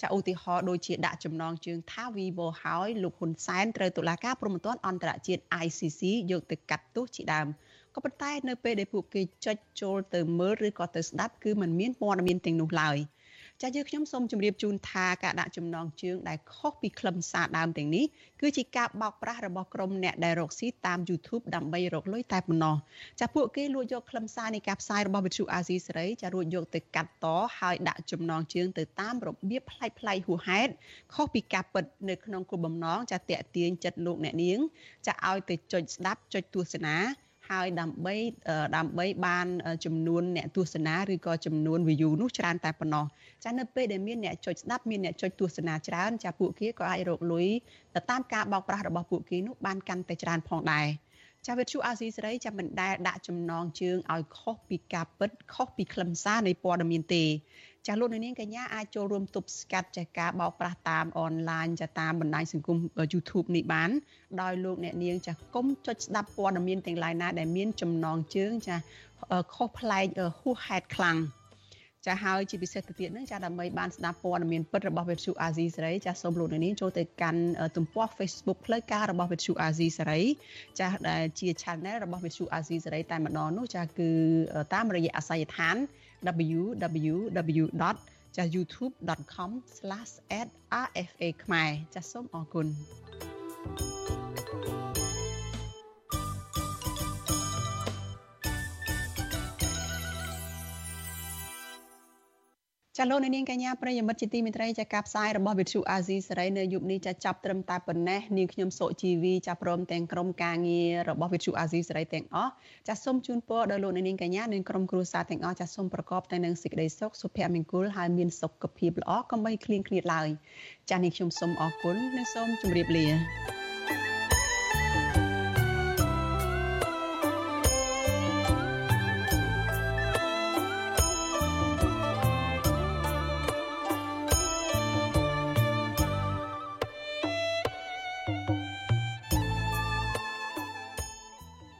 ចាឧទាហរណ៍ដូចជាដាក់ចំណងជើងថា Vivo ហើយលោកហ៊ុនសែនត្រូវតុលាការព្រហ្មទណ្ឌអន្តរជាតិ ICC យកទៅកាត់ទោសជាដើមក៏ប៉ុន្តែនៅពេលដែលពួកគេចុចចូលទៅមើលឬក៏ទៅស្ដាប់គឺมันមានព័ត៌មានទាំងនោះឡើយ។ ចាយើងខ្ញុំសូមជម្រាបជូនថាការដាក់ចំណងជើងដែលខុសពីខ្លឹមសារដើមទាំងនេះគឺជាការបោកប្រាស់របស់ក្រុមអ្នកដែលរកស៊ីតាម YouTube ដើម្បីរកលុយតែប៉ុណ្ណោះចាពួកគេលួចយកខ្លឹមសារនៃការផ្សាយរបស់វិទ្យុអាស៊ីសេរីចារួចយកទៅកាត់តហើយដាក់ចំណងជើងទៅតាមរបៀបប្លែកប្លែកហួសហេតុខុសពីការពិតនៅក្នុងគោលបំណងចាតាក់ទាញចិត្តលោកអ្នកនាង ចាឲ្យទៅចុចស្ដាប់ចុចទស្សនា ហើយដើម្បីដើម្បីបានចំនួនអ្នកទស្សនាឬក៏ចំនួន view នោះច្រើនតែប៉ុណ្ណោះចានៅពេលដែលមានអ្នកចុចស្ដាប់មានអ្នកចុចទស្សនាច្រើនចាពួកគេក៏អាចរកលុយទៅតាមការបោកប្រាស់របស់ពួកគេនោះបានកាន់តែច្រើនផងដែរចាវិទ្យុអាស៊ីសេរីចាំមិនដែលដាក់ចំណងជើងឲ្យខុសពីការពិតខុសពីខ្លឹមសារនៃព័ត៌មានទេ ចាលោកនាងកញ្ញាអាចចូលរួមទប់ស្កាត់ចាការបោកប្រាស់តាមអនឡាញចាតាមបណ្ដាញសង្គម YouTube នេះបានដោយលោកអ្នកនាងចាកុំចុចស្ដាប់ព័ត៌មានទាំងឡាយណាដែលមានចំណងជើងចាខុសប្លែកហួសហេតុខ្លាំងចាហើយជាពិសេសទៅទៀតហ្នឹងចាដើម្បីបានស្ដាប់ព័ត៌មានពិតរបស់វិទ្យុអាស៊ីសេរីចាសូមលោកនាងចូលទៅកាន់ទំព័រ Facebook ផ្លូវការរបស់វិទ្យុអាស៊ីសេរីចាដែលជា Channel របស់វិទ្យុអាស៊ីសេរីតែម្ដងនោះចាគឺតាមរយៈអាស័យដ្ឋាន www.youtube.com/rfa ខ្មែរចាសសូមអរគុណច ចាលោកនាងកញ្ញាប្រិយមិត្តជាទីមេត្រីចាការផ្សាយរបស់វិទ្យុអាស៊ីសេរីនៅយប់នេះចាចាប់ត្រឹមតែប៉ុណ្ណេះនាងខ្ញុំសុជីវីចាព្រមទាំងក្រុមការងាររបស់វិទ្យុអាស៊ីសេរីទាំងអស់ចាសូមជូនពរដល់លោកនាងកញ្ញានិងក្រុមគ្រួសារទាំងអស់ចាសូមប្រកបតែនឹងសេចក្តីសុខសុភមង្គលហើយមានសុខភាពល្អកុំបីឃ្លៀងឃ្លាតឡើយចានាងខ្ញុំសូមអរគុណនិងសូមជម្រាបលា